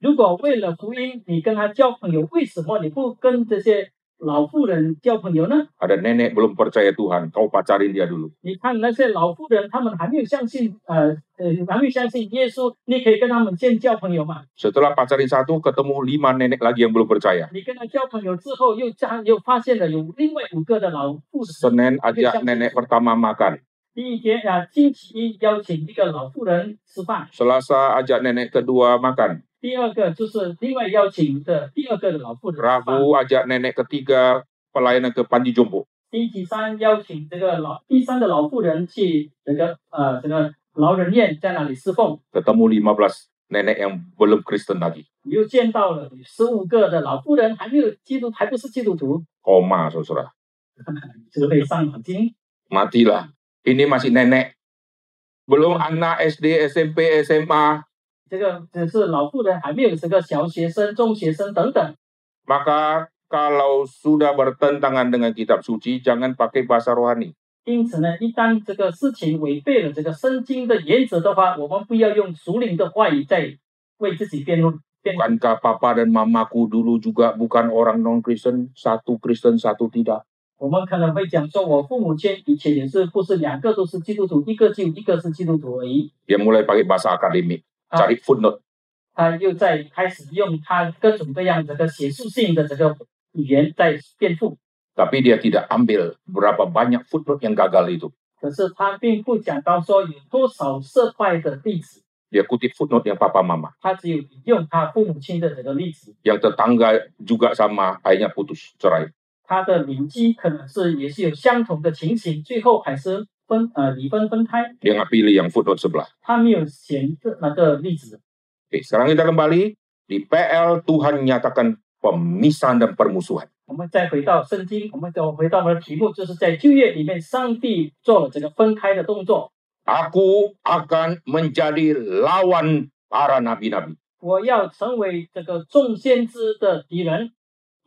如果为了福音你跟他交朋友，为什么你不跟这些老妇人交朋友呢？ Ada nenek belum percaya Tuhan, kau pacarin dia dulu. 你看那些老妇人，他们还没有相信，呃呃，还没有相信耶稣，你可以跟他们先交朋友嘛。 Setelah pacarin satu, ketemu lima nenek lagi yang belum percaya. 你跟他交朋友之后，又加又发现了有另外五个的老妇人。 Senin ajak nenek pertama makan. 第一天啊，星期一邀请一个老妇人吃饭， Selasa ajak nenek kedua makan. 第二个就是另外邀请的第二个的老妇人吃饭。 Rabu ajak nenek ketiga pelayanan ke Panji Jompo. 星期三邀请这个老第三的老妇人去这个呃这个老人院在那里侍奉， Ketemu 15 nenek yang belum Kristen lagi. 你又见到了十五个的老妇人还没有基督还不是基督徒， Koma, saudara. 这个被伤脑筋。 Matilah. Ini masih nenek. Belum anak SD, SMP, SMA. 这个只是老妇人还没有这个小学生、中学生等等。 Maka kalau sudah bertentangan dengan kitab suci, jangan pakai bahasa rohani. 因此呢，一旦这个事情违背了这个圣经的原则的话，我们不要用属灵的话语在为自己辩论。辩论 Bukankah papa dan mamaku dulu juga bukan orang non-Kristen, satu Kristen, satu tidak? 我们可能会讲说，我父母亲以前也是不是两个都是基督徒，一个就一个是基督徒而已。 Dia mulai pakai bahasa akademik, Ah. cari footnote. 他又在开始用他各种各样这个学术性的这个语言在辩护，Tapi dia tidak ambil berapa banyak footnote yang gagal itu. 可是他并不讲到说有多少失败的例子，Dia kutip footnote yang papa mama. 他只有引用他父母亲的这个例子。Yang tetangga juga sama, akhirnya putus, cerai. 他的邻居可能是也是有相同的情形，最后还是 分呃离婚分开。 Dia nggak pilih yang footnote sebelah. 他没有选这那个例子。 Oke, sekarang kita kembali. Di PL, Tuhan menyatakan pemisahan dan permusuhan. 我们再回到圣经，我们再回到我们的题目，就是在旧约里面，上帝做了这个分开的动作。 Aku akan menjadi lawan para nabi-nabi. 我要成为这个众先知的敌人。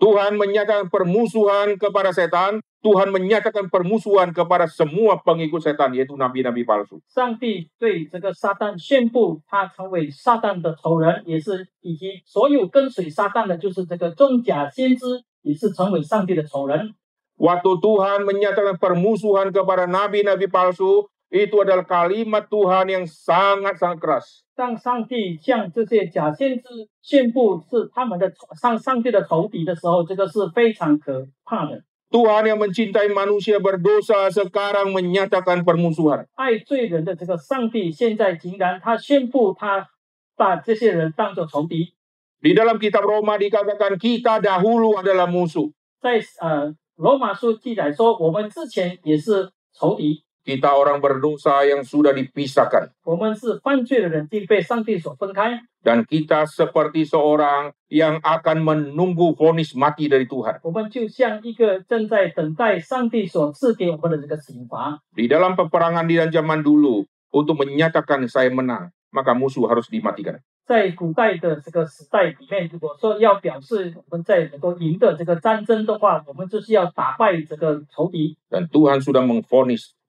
Tuhan menyatakan permusuhan kepada setan. Tuhan menyatakan permusuhan kepada semua pengikut setan, yaitu nabi-nabi palsu. 上帝对这个撒旦宣布，他成为撒旦的仇人，也是以及所有跟随撒旦的，就是这个众假先知，也是成为上帝的仇人。 Waktu Tuhan menyatakan permusuhan kepada nabi-nabi palsu, itu adalah kalimat Tuhan yang sangat-sangat keras. 当上帝向这些假先知宣布是他们的仇上上帝的仇敌的时候，这个是非常可怕的。 Tuhan yang mencintai manusia berdosa sekarang menyatakan permusuhan. 爱罪人的这个上帝，现在竟然他宣布他把这些人当作仇敌。 Di dalam kitab Roma dikatakan kita dahulu adalah musuh. 在呃罗马书记载说，我们之前也是仇敌， Kita orang berdosa yang sudah dipisahkan. 我们是犯罪的人，并被上帝所分开。 Dan kita seperti seorang yang akan menunggu vonis mati dari Tuhan. 我们就像一个正在等待上帝所赐给我们的这个刑罚。 Di dalam peperangan di dalam zaman dulu, untuk menyatakan saya menang, maka musuh harus dimatikan. 在古代的这个时代里面，如果说要表示我们在能够赢得这个战争的话，我们就是要打败这个仇敌。 Dan Tuhan sudah mengvonis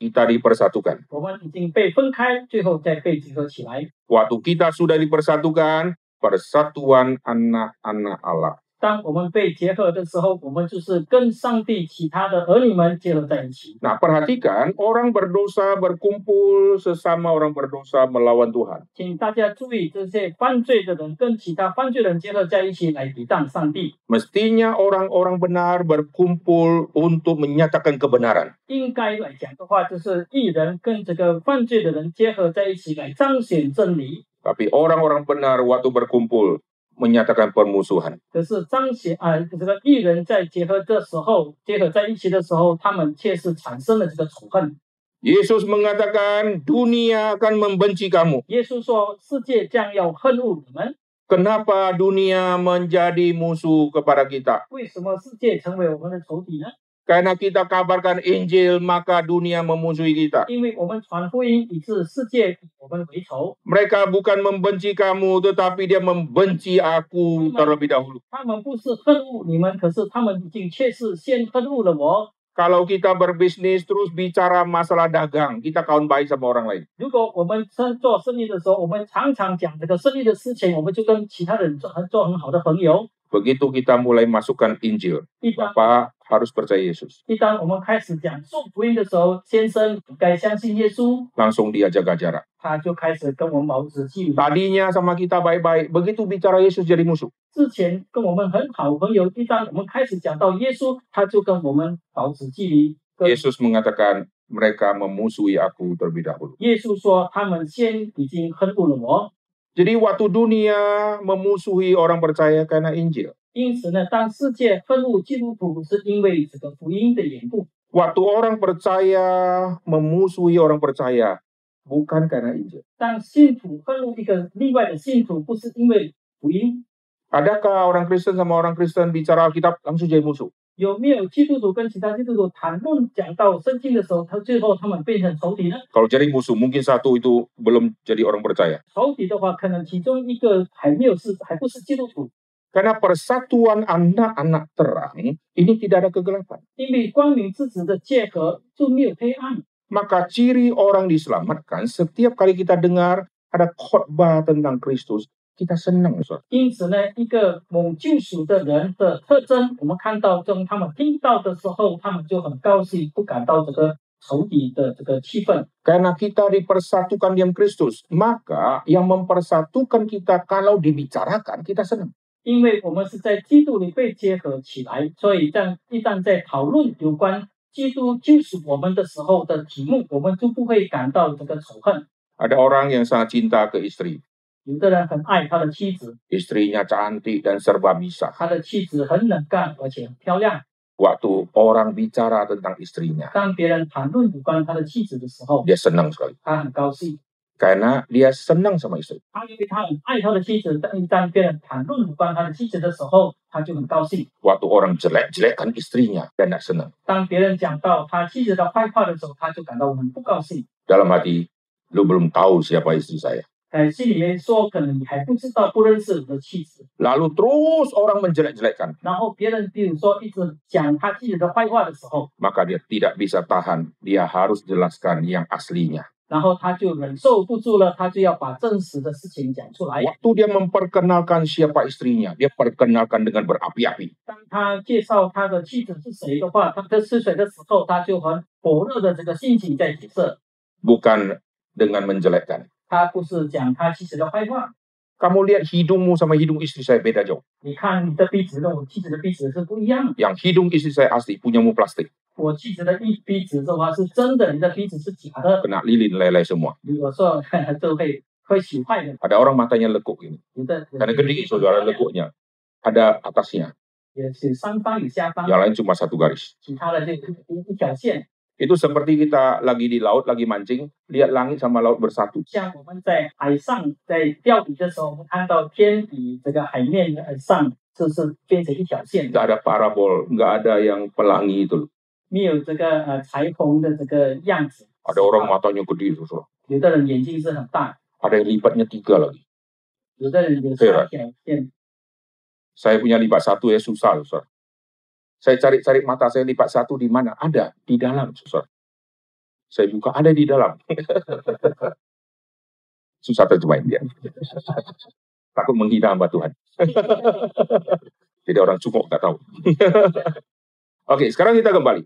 kita dipersatukan. Waktu kita sudah dipersatukan, persatuan anak-anak Allah. 当我们被结合的时候，我们就是跟上帝其他的儿女们结合在一起。 Nah, perhatikan orang berdosa berkumpul sesama orang berdosa melawan Tuhan. 请大家注意，这些犯罪的人跟其他犯罪人结合在一起来抵挡上帝。 Mestinya orang-orang benar berkumpul untuk menyatakan kebenaran. 应该来讲的话，就是义人跟这个犯罪的人结合在一起来彰显真理。 Tapi orang-orang benar waktu berkumpul menyatakan permusuhan. Yesus mengatakan dunia akan membenci kamu. Kenapa dunia menjadi musuh kepada kita? Karena kita kabarkan Injil, maka dunia memusuhi kita. Mereka bukan membenci kamu, tetapi dia membenci aku terlebih dahulu. Kalau kita berbisnis terus bicara masalah dagang, kita kawan baik sama orang lain. Begitu kita mulai masukkan Injil, Bapak, harus percaya Yesus. Langsung dia jaga jarak. Tadinya sama kita baik-baik, begitu bicara Yesus jadi musuh. Yesus mengatakan mereka memusuhi aku terlebih dahulu. Jadi waktu dunia memusuhi orang percaya karena Injil. 因此呢，当世界恨恶基督徒，是因为这个福音的缘故。 Waktu orang percaya memusuhi orang percaya, bukan karena Injil. 当信徒恨恶一个另外的信徒，不是因为福音。 Adakah orang Kristen sama orang Kristen bicara Alkitab langsung jadi musuh? 有没有基督徒跟其他基督徒谈论讲到圣经的时候，他最后他们变成仇敌呢？ Kalau jadi musuh, mungkin satu itu belum jadi orang percaya. 仇敌的话，可能其中一个还没有是还不是基督徒， karena persatuan anak-anak terang ini tidak ada kegelapan. Maka ciri orang diselamatkan setiap kali kita dengar ada khotbah tentang Kristus, kita senang. Karena kita dipersatukan dengan Kristus, maka yang mempersatukan kita kalau dibicarakan kita senang. 因为我们是在基督里被结合起来，所以当一旦在讨论有关基督救赎我们的时候的题目，我们就不会感到这个仇恨。Ada orang yang sangat cinta ke istri. 有的人很爱他的妻子，Istrinya cantik dan serba bisa. 他的妻子很能干而且很漂亮。Waktu orang bicara tentang istrinya, 当别人谈论有关他的妻子的时候，dia senang sekali. 他很高兴。karena dia senang sama istri. Waktu orang jelek-jelekkan istrinya dan tidak senang. Dalam hati, lu belum tahu siapa istri saya. Lalu terus orang menjelek-jelekkan. Maka dia tidak bisa tahan, dia harus jelaskan yang aslinya. 然后他就忍受不住了，他就要把真实的事情讲出来。 Waktu dia memperkenalkan siapa istrinya, dia perkenalkan dengan berapi-api. 当他介绍他的妻子是谁的话，他在是谁的时候，他就很火热的这个心情在解释， Bukan dengan menjelekkan. 他不是讲他妻子的坏话。 Kamu lihat hidungmu sama hidung istri saya beda jauh. 你看你的鼻子跟我妻子的鼻子是不一样的。 Yang hidung istri saya asli, punyamu plastik. 我妻子的鼻鼻子的话是真的，你的鼻子是假的。 Kena lilin leleh semua. 如果说就会会洗坏的。 Ada orang matanya lekuk ini. 有的 Karena gede saudara lekuknya. Ada atasnya, 也是上方有下方， yang lain cuma satu garis. 其他的就一一条线。 Itu seperti kita lagi di laut, lagi mancing, lihat langit sama laut bersatu. 像我们在海上在钓鱼的时候，我们看到天与这个海面呃上就是变成一条线 Nggak ada parabol, nggak ada yang pelangi itu. 没有这个呃彩虹的这个样子。 Ada orang matanya gede, saudara. 有的人眼睛是很大， Ada yang lipatnya tiga lagi. 有的人有三条线。 Saya punya lipat satu ya susah, saudara. Saya cari-cari mata saya lipat satu di mana? Ada di dalam, saudara. Saya buka ada di dalam. susah terjemahin dia. Takut menghina hamba Tuhan. Jadi orang cukup nggak tahu. Oke, sekarang kita kembali.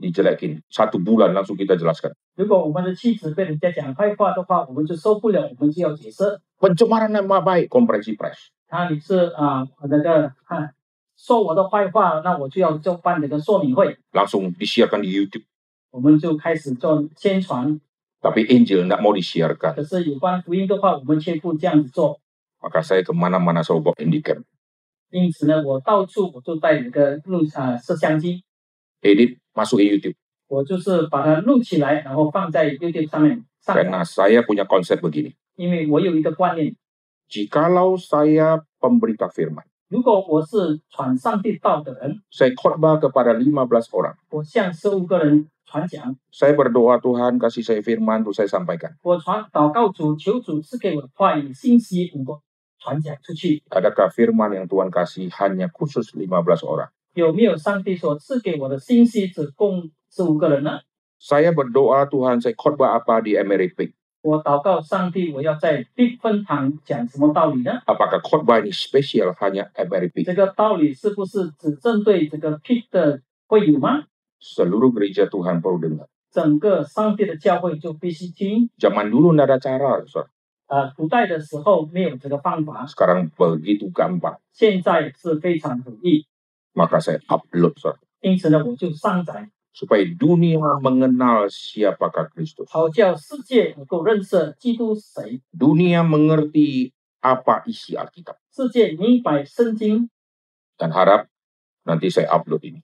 dijelekin. Satu bulan langsung kita jelaskan. 如果我们的妻子被人家讲坏话的话，我们就受不了，我们就要解释。 Pencemaran nama baik, konferensi pers. 他你是啊、那个啊说我的坏话，那我就要就办这个说明会， langsung disiarkan di YouTube. 我们就开始做宣传。 Tapi Injil tidak mau disiarkan. 可是有关福音的话，我们却不这样子做。 Maka saya kemana-mana selalu bawa handycam. 因此呢，我到处我就带一个录啊摄像机， Edit, masuk YouTube. Karena saya punya konsep begini. Jikalau saya pemberita firman, saya khotbah kepada 15 orang. Saya berdoa Tuhan kasih saya firman untuk saya sampaikan. Adakah firman yang Tuhan kasih hanya khusus 15 orang? 有没有上帝所赐给我的信息只供十五个人呢？ Saya berdoa Tuhan saya khotbah apa di Amerika? 我祷告上帝，我要在地分堂讲什么道理呢？ Apakah khotbah ini spesial hanya Amerika? 这个道理是不是只针对这个 P 的会友吗？ Seluruh gereja Tuhan perlu dengar. 整个上帝的教会就必须听。 Zaman dulu tidak ada cara, saudara. 呃，古代的时候没有这个方法， Sekarang begitu gampang. 现在是非常容易。 Maka saya upload, saudara. 因此呢，我就上载， Supaya dunia mengenal siapakah Kristus. 好叫世界能够认识基督是谁， Dunia mengerti apa isi Alkitab. 世界明白圣经。 Dan harap nanti saya upload ini.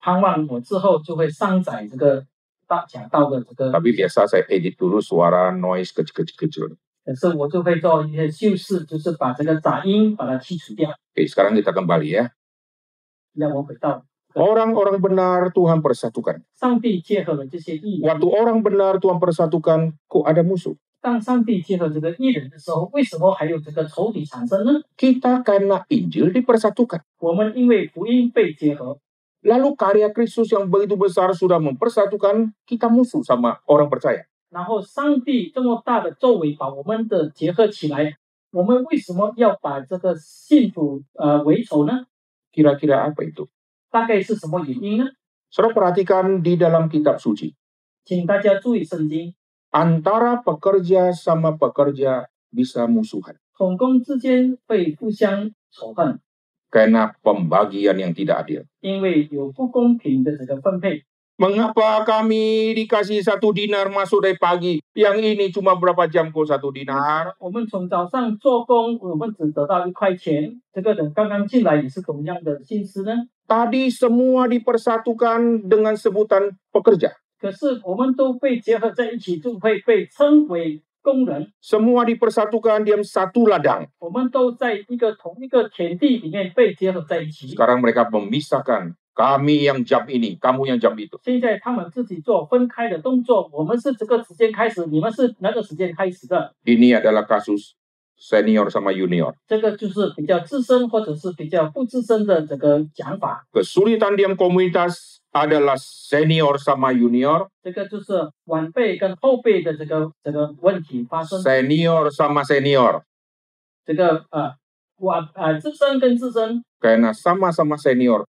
盼望我之后就会上载这个大讲到的这个， Tapi biasa saya edit dulu suara noise kecil-kecil. 可是我就会做一些修饰，就是把这个杂音把它去除掉， Oke, sekarang kita kembali ya. 让我回到 Orang-orang benar Tuhan persatukan. 上帝结合了这些艺人。 Waktu orang benar Tuhan persatukan, kok ada musuh? 当上帝结合这个艺人的时候，为什么还有这个仇敌产生呢？ Kita karena Injil dipersatukan. 我们因为福音被结合， Lalu karya Kristus yang begitu besar sudah mempersatukan kita musuh sama orang percaya. 然后上帝这么大的作为把我们的结合起来，我们为什么要把这个信徒呃为仇呢？ Kira-kira apa itu? Saudara perhatikan di dalam kitab suci. Antara pekerja sama pekerja bisa musuhan. Karena pembagian yang tidak adil. Mengapa kami dikasih satu dinar masuk dari pagi? Yang ini cuma berapa jam kok satu dinar? Tadi semua dipersatukan dengan sebutan pekerja. Semua dipersatukan di satu ladang. Sekarang mereka memisahkan Kami yang jam ini, kamu yang jam itu. 现在他们自己做分开的动作，我们是这个时间开始，你们是那个时间开始的。 Ini adalah kasus senior sama junior. 这个就是比较自身或者是比较不自身的这个讲法。 Kesulitan diam komunitas adalah senior sama junior, 这个就是晚辈跟后辈的这个这个问题发生。 senior sama senior. 这个呃晚呃自身跟自身， Karena sama-sama senior,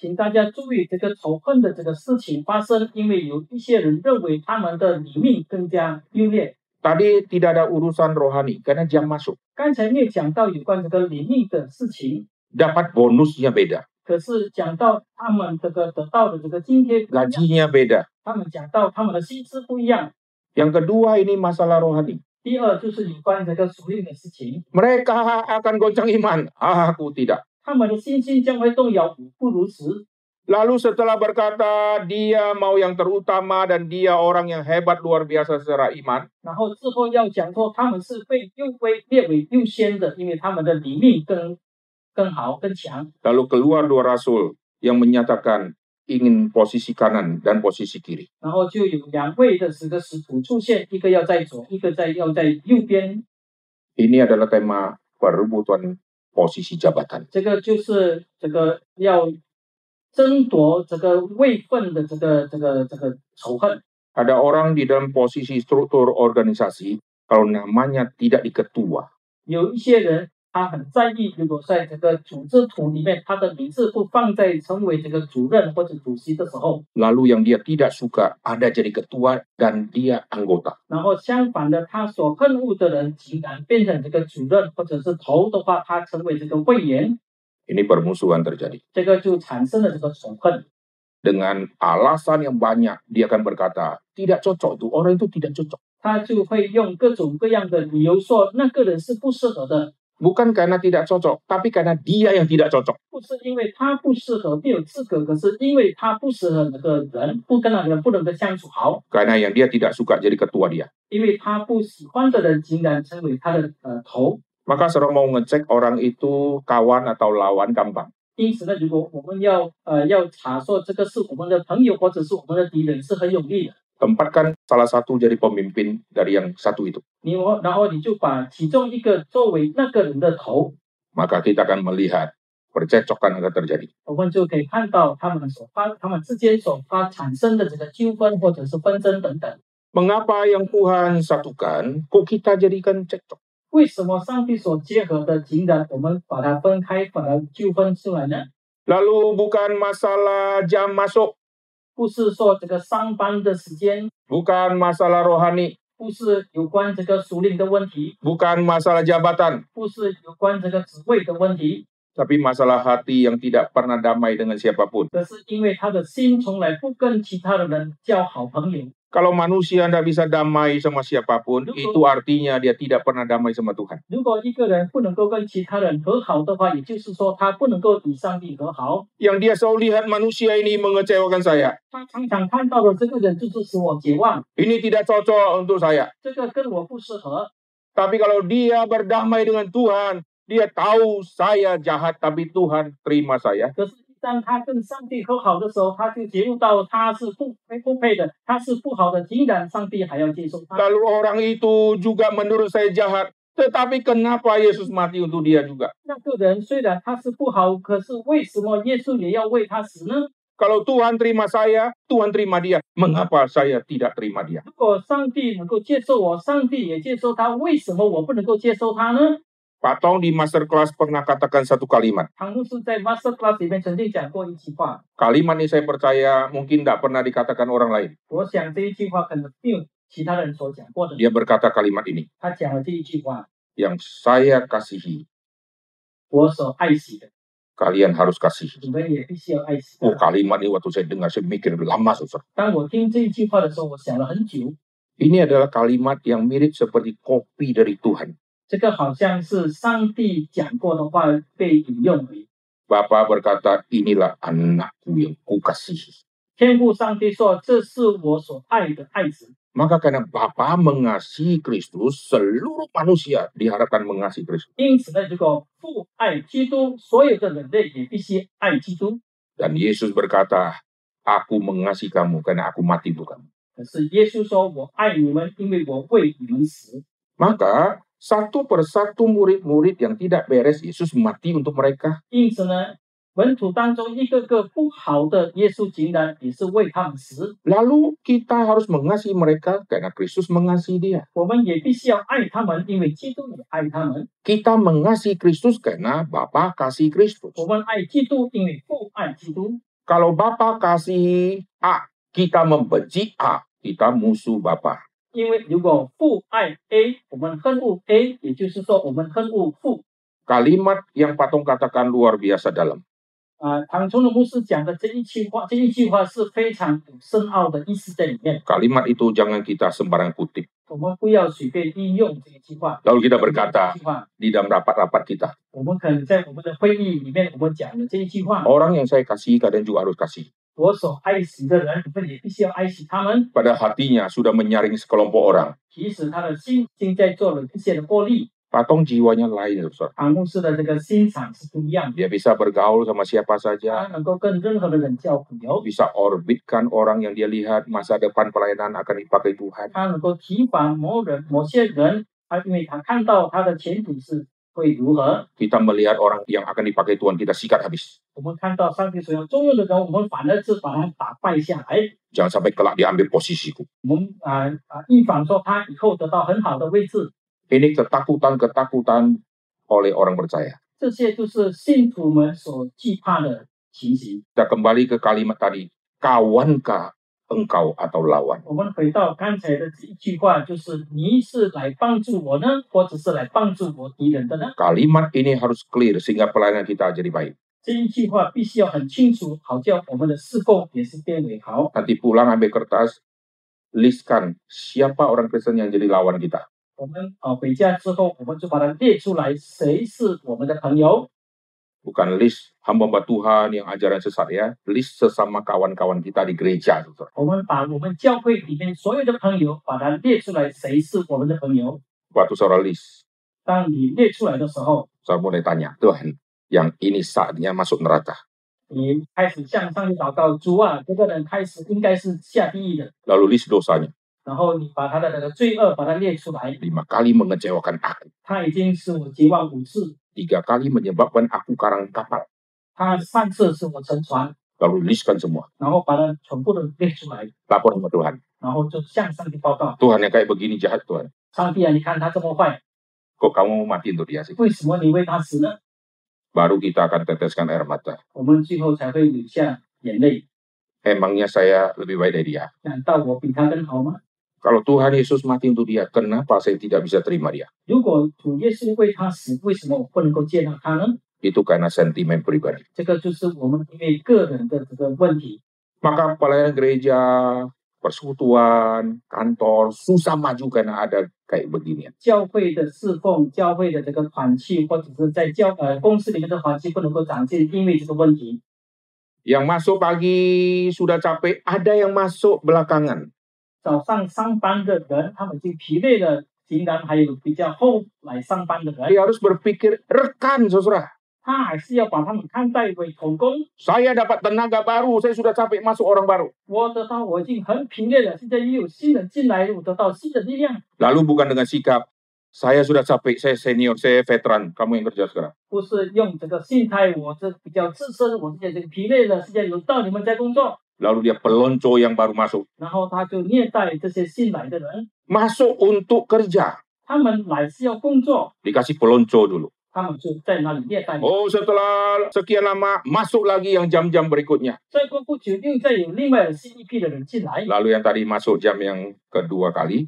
请大家注意这个仇恨的这个事情发生，因为有一些人认为他们的里面更加优劣。 Tadi tidak ada urusan rohani karena jam masuk. 刚才没有讲到有关这个里面的事情， Dapat bonusnya beda, 可是讲到他们这个得到的这个津贴不一样， gajinya beda. 他们讲到他们的薪资不一样。 Yang kedua ini masalah rohani. 第二就是有关这个属灵的事情， Mereka akan goncang iman, aku tidak. 他们的信心将会动摇，不如此。 Lalu setelah berkata dia mau yang terutama dan dia orang yang hebat luar biasa secara iman, 然后之后要讲说他们是被优为列为优先的，因为他们的里面更更好更强。 lalu keluar dua rasul yang menyatakan ingin posisi kanan dan posisi kiri. 然后就有两位的十个使徒出现，一个要在左，一个在要在右边。 Ini adalah tema perebutan posisi jabatan. Ada orang di dalam posisi struktur organisasi kalau namanya tidak diketua. 他很在意，如果在这个组织图里面，他的名字不放在成为这个主任或者主席的时候，lalu yang dia tidak suka ada jadi ketua dan dia anggota. 然后相反的，他所恨恶的人竟然变成这个主任或者是头的话，他成为这个会员，Ini permusuhan terjadi. 这个就产生了这个仇恨。Dengan alasan yang banyak, dia akan berkata, tidak cocok tuh, orang itu tidak cocok. 他就会用各种各样的理由说那个人是不适合的，Bukan karena tidak cocok, tapi karena dia yang tidak cocok. 不是因为他不适合没有资格，可是因为他不适合那个人，不跟那个人不能够相处好， Karena yang dia tidak suka jadi ketua dia. 因为他不喜欢的人竟然成为他的呃头。 Maka saudara mau ngecek orang itu kawan atau lawan gampang. 因此呢，如果我们要呃要查说这个是我们的朋友或者是我们的敌人，是很容易的。 Tempatkan salah satu jadi pemimpin dari yang satu itu. 你我然后你就把其中一个作为那个人的头， Maka kita akan melihat percecokan akan terjadi. 我们就可以看到他们所发他们之间所发产生的这个纠纷或者是纷争等等。 Mengapa yang Tuhan satukan, kok kita jadikan cekcok? 为什么上帝所结合的，竟然我们把它分开，把它纠纷出来呢？ Lalu bukan masalah jam masuk, 不是说这个上班的时间，bukan masalah rohani, 不是有关这个属灵的问题，bukan masalah jabatan, 不是有关这个职位的问题，tapi masalah hati yang tidak pernah damai dengan siapapun. Kalau manusia tidak bisa damai sama siapa pun, itu artinya dia tidak pernah damai sama Tuhan. Yang dia selalu lihat manusia ini mengecewakan saya. Ini tidak cocok untuk saya. Tapi kalau dia berdamai dengan Tuhan, dia tahu saya jahat, tapi Tuhan terima saya. 当他跟上帝和好的时候，他就觉悟到他是不配不配的，他是不好的，竟然上帝还要接受他。 Lalu orang itu juga menurut saya jahat. Tetapi kenapa Yesus mati untuk dia juga? 那个人虽然他是不好，可是为什么耶稣也要为他死呢？ Kalau Tuhan terima saya, Tuhan terima dia. Mengapa saya tidak terima dia? Pak Tong di masterclass pernah katakan satu kalimat. Kalimat ini saya percaya mungkin tidak pernah dikatakan orang lain. Dia berkata kalimat ini. Yang saya kasihi. Kalian harus kasihi. Oh kalimat ini waktu saya dengar saya mikir lama susah. Ini adalah kalimat yang mirip seperti kopi dari Tuhan. 这个好像是上帝讲过的话被引用而已。 Bapa berkata, inilah anakku yang kukasihi. 天父上帝说：“这是我所爱的爱子。 Maka karena Bapa mengasihi Kristus, seluruh manusia diharapkan mengasihi Kristus. ”因此呢，如果父爱基督，所有的人类也必须爱基督。 Dan Yesus berkata, aku mengasihi kamu karena aku mati untuk kamu. 可是耶稣说：“我爱你们，因为我为你们死。 Maka satu persatu murid-murid yang tidak beres, Yesus mati untuk mereka. ”因此呢，门徒当中一个个不好的，耶稣竟然也是为他们死。 Lalu kita harus mengasihi mereka karena Kristus mengasihi dia. 我们也必须要爱他们，因为基督也爱他们。 Kita mengasihi Kristus karena Bapa kasih Kristus. 我们爱基督，因为父爱基督。 Kalau Bapa kasih A, kita membenci A, kita musuh Bapa. 因为如果父爱 A，我们恨恶 A，也就是说我们恨恶父。 Kalimat yang Patong katakan luar biasa dalam. 啊，唐崇的牧师讲的这一句话，这一句话是非常有深奥的意思在里面。 Kalimat itu jangan kita sembarang kutip. 我们不要随便应用这一句话。 Lalu kita berkata 这一句话， di dalam rapat-rapat kita, 我们可能在我们的会议里面，我们讲的这一句话， orang yang saya kasihi kalian juga harus kasih. 我所爱惜的人，你们也必须要爱惜他们。 Pada hatinya sudah menyaring sekelompok orang. 其实他的心已经在做了一些的过滤。 Patong jiwanya lain, saudara. 唐牧师的这个心肠是不一样的， Dia bisa bergaul sama siapa 他 saja, 能够跟任何的人交朋友， bisa orbitkan orang yang dia lihat masa depan pelayanan akan dipakai Tuhan. Kita melihat orang yang akan dipakai Tuhan kita sikat habis. Jangan sampai kelak diambil posisiku. Ini ketakutan-ketakutan oleh orang percaya. Kita kembali ke kalimat tadi, kawankah engkau atau lawan? 我们回到刚才的这一句话，就是你是来帮助我呢，或者是来帮助我敌人的呢？ Kalimat ini harus clear sehingga pelayanan kita jadi baik. 这一句话必须要很清楚，好叫我们的侍奉也是变为好。 Nanti pulang ambil kertas, listkan siapa orang Kristen yang jadi lawan kita. 我们啊回家之后，我们就把它列出来，谁是我们的朋友， Bukan list hamba-hamba Tuhan yang ajaran sesat ya, list sesama kawan-kawan kita di gereja. saudara. 我们把我们教会里面所有的朋友把它列出来，谁是我们的朋友。 Waktu saudara list, 当你列出来的时候， saudara mulai tanya, Tuhan, yang ini saatnya masuk neraka. 你开始向上帝祷告，主啊，这个人开始应该是下地狱的。 Lalu list dosanya, 然后你把他的那个罪恶把它列出来， lima kali mengecewakan aku, 他已经使我绝望五次， tiga kali menyebabkan aku karang kapal. Lalu tuliskan semua. Lapor sama Tuhan. Tuhan yang kayak begini jahat Tuhan. Kok kamu mau mati untuk dia sih? Baru kita akan teteskan air mata. Emangnya saya lebih baik dari dia? Kalau Tuhan Yesus mati untuk dia, kenapa saya tidak bisa terima dia? Itu karena sentimen pribadi. Maka pelayanan gereja, persekutuan, kantor, susah maju karena ada kayak begini. Yang masuk pagi sudah capek, ada yang masuk belakangan. 早上上班的人，他们已经疲累了，竟然还有比较后来上班的人， Dia harus berpikir, rekan saudara, 他还是要把他们看待为同工。 saya dapat tenaga baru, saya sudah capek masuk orang baru. 我得到我已经很疲累了，现在又有新人进来，我得到新的力量。 Lalu bukan dengan sikap, saya sudah capek, saya senior, saya veteran, kamu yang kerja sekarang. Lalu dia pelonco yang baru masuk. Masuk untuk kerja. Dikasih pelonco dulu. Oh setelah sekian lama masuk lagi yang jam-jam berikutnya. Lalu yang tadi masuk jam yang kedua kali.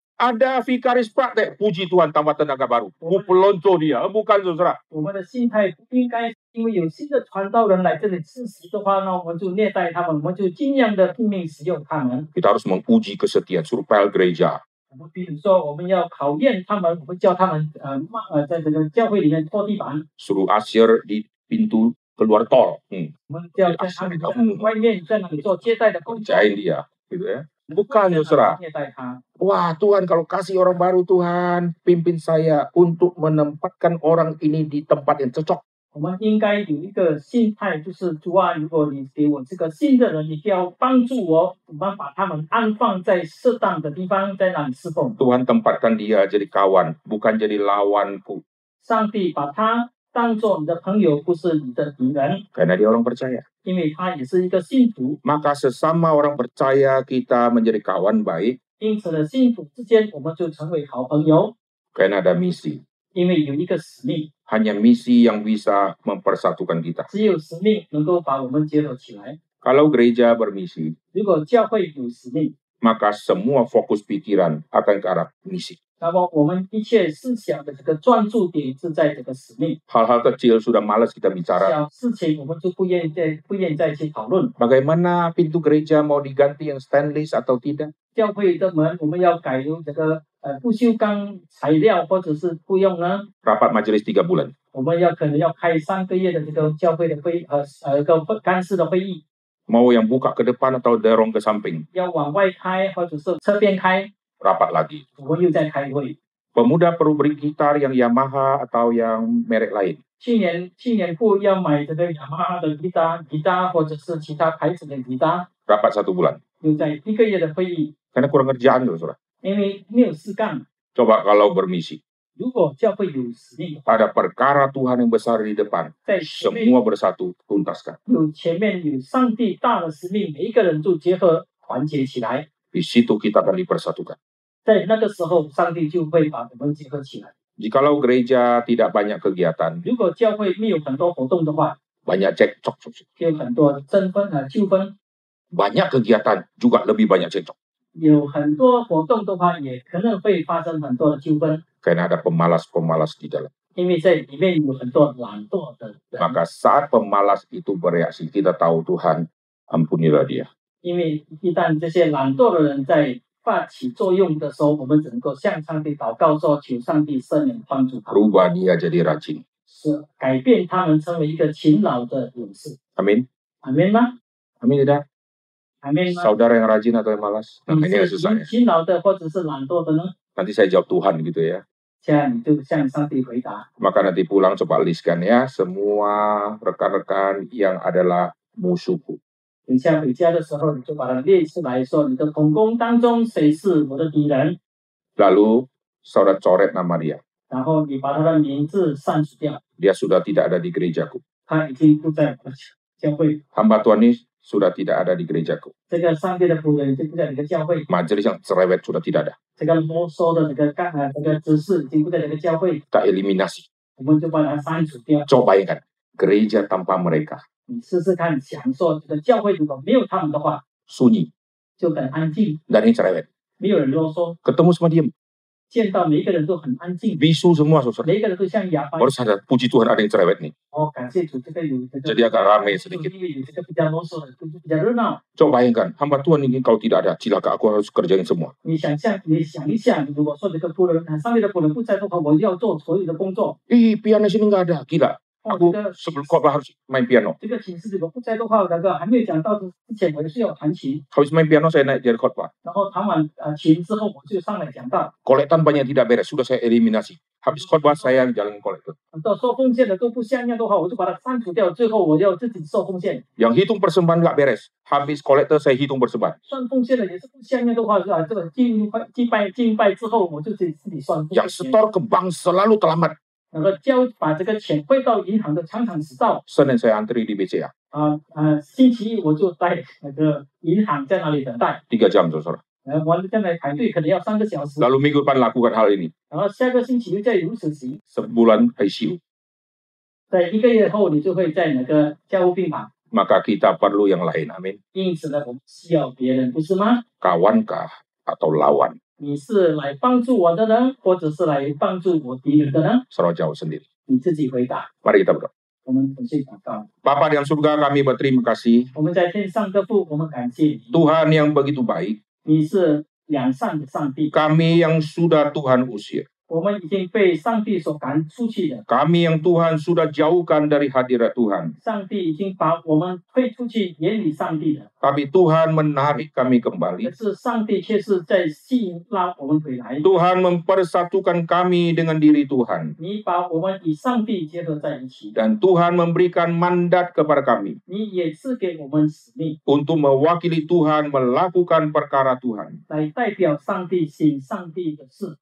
Ada vikaris praktek, puji Tuhan tambah tenaga baru. Ku pelonco dia, bukan saudara. 我们的心态不应该因为有新的传道人来这里实习的话呢，我们就虐待他们，我们就尽量的拼命使用他们。 Kita harus menguji kesetiaan, suruh pel gereja. 我们比如说，我们要考验他们，我们叫他们呃骂呃，在这个教会里面拖地板， Suruh asyir di pintu keluar tol. Hmm, 我们就要在他们在外面在那里做接待的工作。 kerjain dia. Gitu ya. Bukan, saudara. 虐待他。 Wah Tuhan kalau kasih orang baru Tuhan, pimpin saya untuk menempatkan orang ini di tempat yang cocok. 我们应该有一个心态，就是主啊，如果你给我这个新的人，你就要帮助我，我们把他们安放在适当的地方，在那里侍奉。 Tuhan tempatkan dia jadi kawan, bukan jadi lawanku. 上帝把他当做你的朋友，不是你的敌人， Karena dia orang percaya. maka sesama orang percaya kita menjadi kawan baik. Karena ada misi. Hanya misi yang bisa mempersatukan kita. Kalau gereja bermisi, maka semua fokus pikiran akan ke arah misi. 那么我们一切思想的这个专注点是在这个使命。Hal-hal kecil sudah malas kita bicara. 小事情我们就不愿意再不愿意再去讨论。Bagaimana pintu gereja mau diganti yang stainless atau tidak? 教会的门我们要改用这个呃不锈钢材料，或者是不用呢？Rapat majelis tiga bulan. 我们要可能要开三个月的这个教会的会呃呃个干事的会议。Mau yang buka ke depan atau dorong ke samping? 要往外开或者是侧边开，rapat lagi. Pemuda perlu beri gitar yang Yamaha atau yang merek lain. Rapat satu bulan. Karena kurang kerjaan loh, surah. Coba kalau bermisi. Ada perkara Tuhan yang besar di depan. Semua bersatu tuntaskan. Di situ kita akan dipersatukan. 在那个时候，上帝就会把我们结合起来。 Jikalau gereja tidak banyak kegiatan, 如果教会没有很多活动的话， banyak cekcok. 就有很多争分啊纠纷； Banyak kegiatan, juga lebih banyak cekcok. 有很多活动的话，也可能会发生很多的纠纷， Karena ada pemalas-pemalas di dalam. 因为在里面有很多懒惰的人。 Maka saat pemalas itu bereaksi, kita tahu Tuhan, ampunilah dia. 因为一旦这些懒惰的人在 发起作用的时候，我们只能够向上帝祷告说，求上帝赦免帮助他们， Rubah dia jadi rajin. 是改变他们成为一个勤劳的勇士。 Amin. 阿门吗？ Amin tidak? 阿门吗？ Saudara yang rajin atau yang malas? Nah, 你 ini yang 是 susah 勤 ya. 勤劳的，或者是懒惰的呢？ Nanti saya jawab Tuhan gitu ya. 现在你就向上帝回答。 Maka nanti pulang coba listkan ya semua rekan-rekan yang adalah musuhku. 等下回家的时候，你就把它列出来说，你的同工当中谁是我的敌人， Lalu saudara coret nama dia. 然后你把他的名字删除掉， Dia sudah tidak ada di gerejaku. 他已经不在我的教会。 Hamba Tuhan ini sudah tidak ada di gerejaku. 这个上帝的仆人已经不在你的教会， Majelis yang cerewet sudah tidak ada. 这个啰嗦的这个干呃这个执事已经不在这个教会， Kita eliminasi. 我们就把它删除掉。 Coba bayangkan, gereja tanpa mereka 你试试看，想说这个教会如果没有他们的话， sunyi 就很安静， dan ini cerewet. 没有人啰嗦， Ketemu semua diam. 见到每一个人都很安静， Bisu semua saudara. 每一个人都像哑巴。 Baru sadar, puji Tuhan ada yang cerewet nih. 哦，感谢主，这个有这个 Jadi agak rame 就 sedikit. 因为有这个比较啰嗦的，就比较热闹。 Coba bayangkan, hamba Tuhan ini kalau tidak ada, cilaka aku harus kerjain semua. 你想象，你想一想，如果说这个仆人，啊上帝的仆人不在的话，我就要做所有的工作。 Ih, pianis ini nggak ada. Gila. aku sebelum khotbah harus main piano. Habis main piano saya naik jadi khotbah. Kolektan banyak tidak beres, sudah saya eliminasi. Habis khotbah saya jalan kolektor. Yang hitung persembahan nggak beres, habis kolektor saya hitung persembahan. Yang setor ke bank selalu terlambat. 然后交把这个钱汇到银行的常常迟到 Senin saya antri di BCA. 啊啊，星期一我就在那个银行在那里等待，Tiga jam, saudara. 呃，完了在那里排队可能要三个小时，Lalu minggu depan lakukan hal ini. 然后下个星期又再如此行，Sebulan ICU. 在一个月后你就会在那个家务病房。Maka kita perlu yang lain. Amin. 因此呢，我们需要别人，不是吗？Kawankah atau lawan? 你是来帮助我的呢，或者是来帮助我敌人的呢？ Saudara jawab sendiri. 你自己回答。 Mari kita berdoa. 我们同心祷告。 Bapa di dalam surga kami berterima kasih. 我们在天上的父，我们感谢你， Tuhan yang begitu baik. 你是良善的上帝。 Kami yang sudah Tuhan usir. 我们已经被上帝所赶出去的， Kami yang Tuhan sudah jauhkan dari hadirat Tuhan. 上帝已经把我们推出去远离上帝的。 kami Tuhan menarik kami kembali. Tuhan mempersatukan kami dengan diri Tuhan. Dan Tuhan memberikan mandat kepada kami untuk mewakili Tuhan melakukan perkara Tuhan.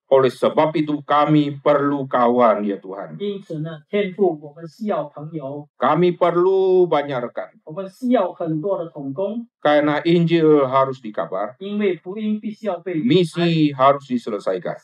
Oleh sebab itu kami perlu kawan ya Tuhan. Kami perlu banyak rekan. Karena Injil harus dikabar, misi harus diselesaikan.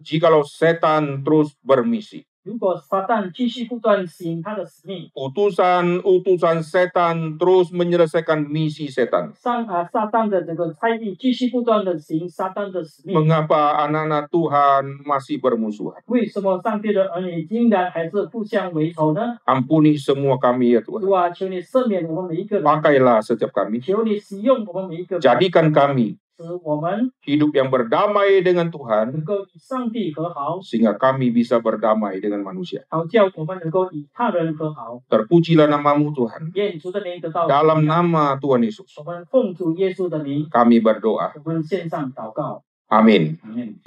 Jikalau setan terus bermisi, 如果撒旦继续不断行他的使命， utusan-utusan setan terus menyelesaikan misi setan. 上啊撒旦的这个差役继续不断的行撒旦的使命， Mengapa anak-anak Tuhan masih bermusuhan? 为什么上帝的儿女竟然还是互相为仇呢？ Ampuni semua kami ya Tuhan. 主啊，求你赦免我们每一个人， Pakailah setiap kami. 求你使用我们每一个人， Jadikan kami 使我们 hidup yang berdamai dengan Tuhan, sehingga kami bisa berdamai dengan manusia. Terpujilah namamu Tuhan. Dalam nama Tuhan Yesus, kami berdoa. Amin. Amin.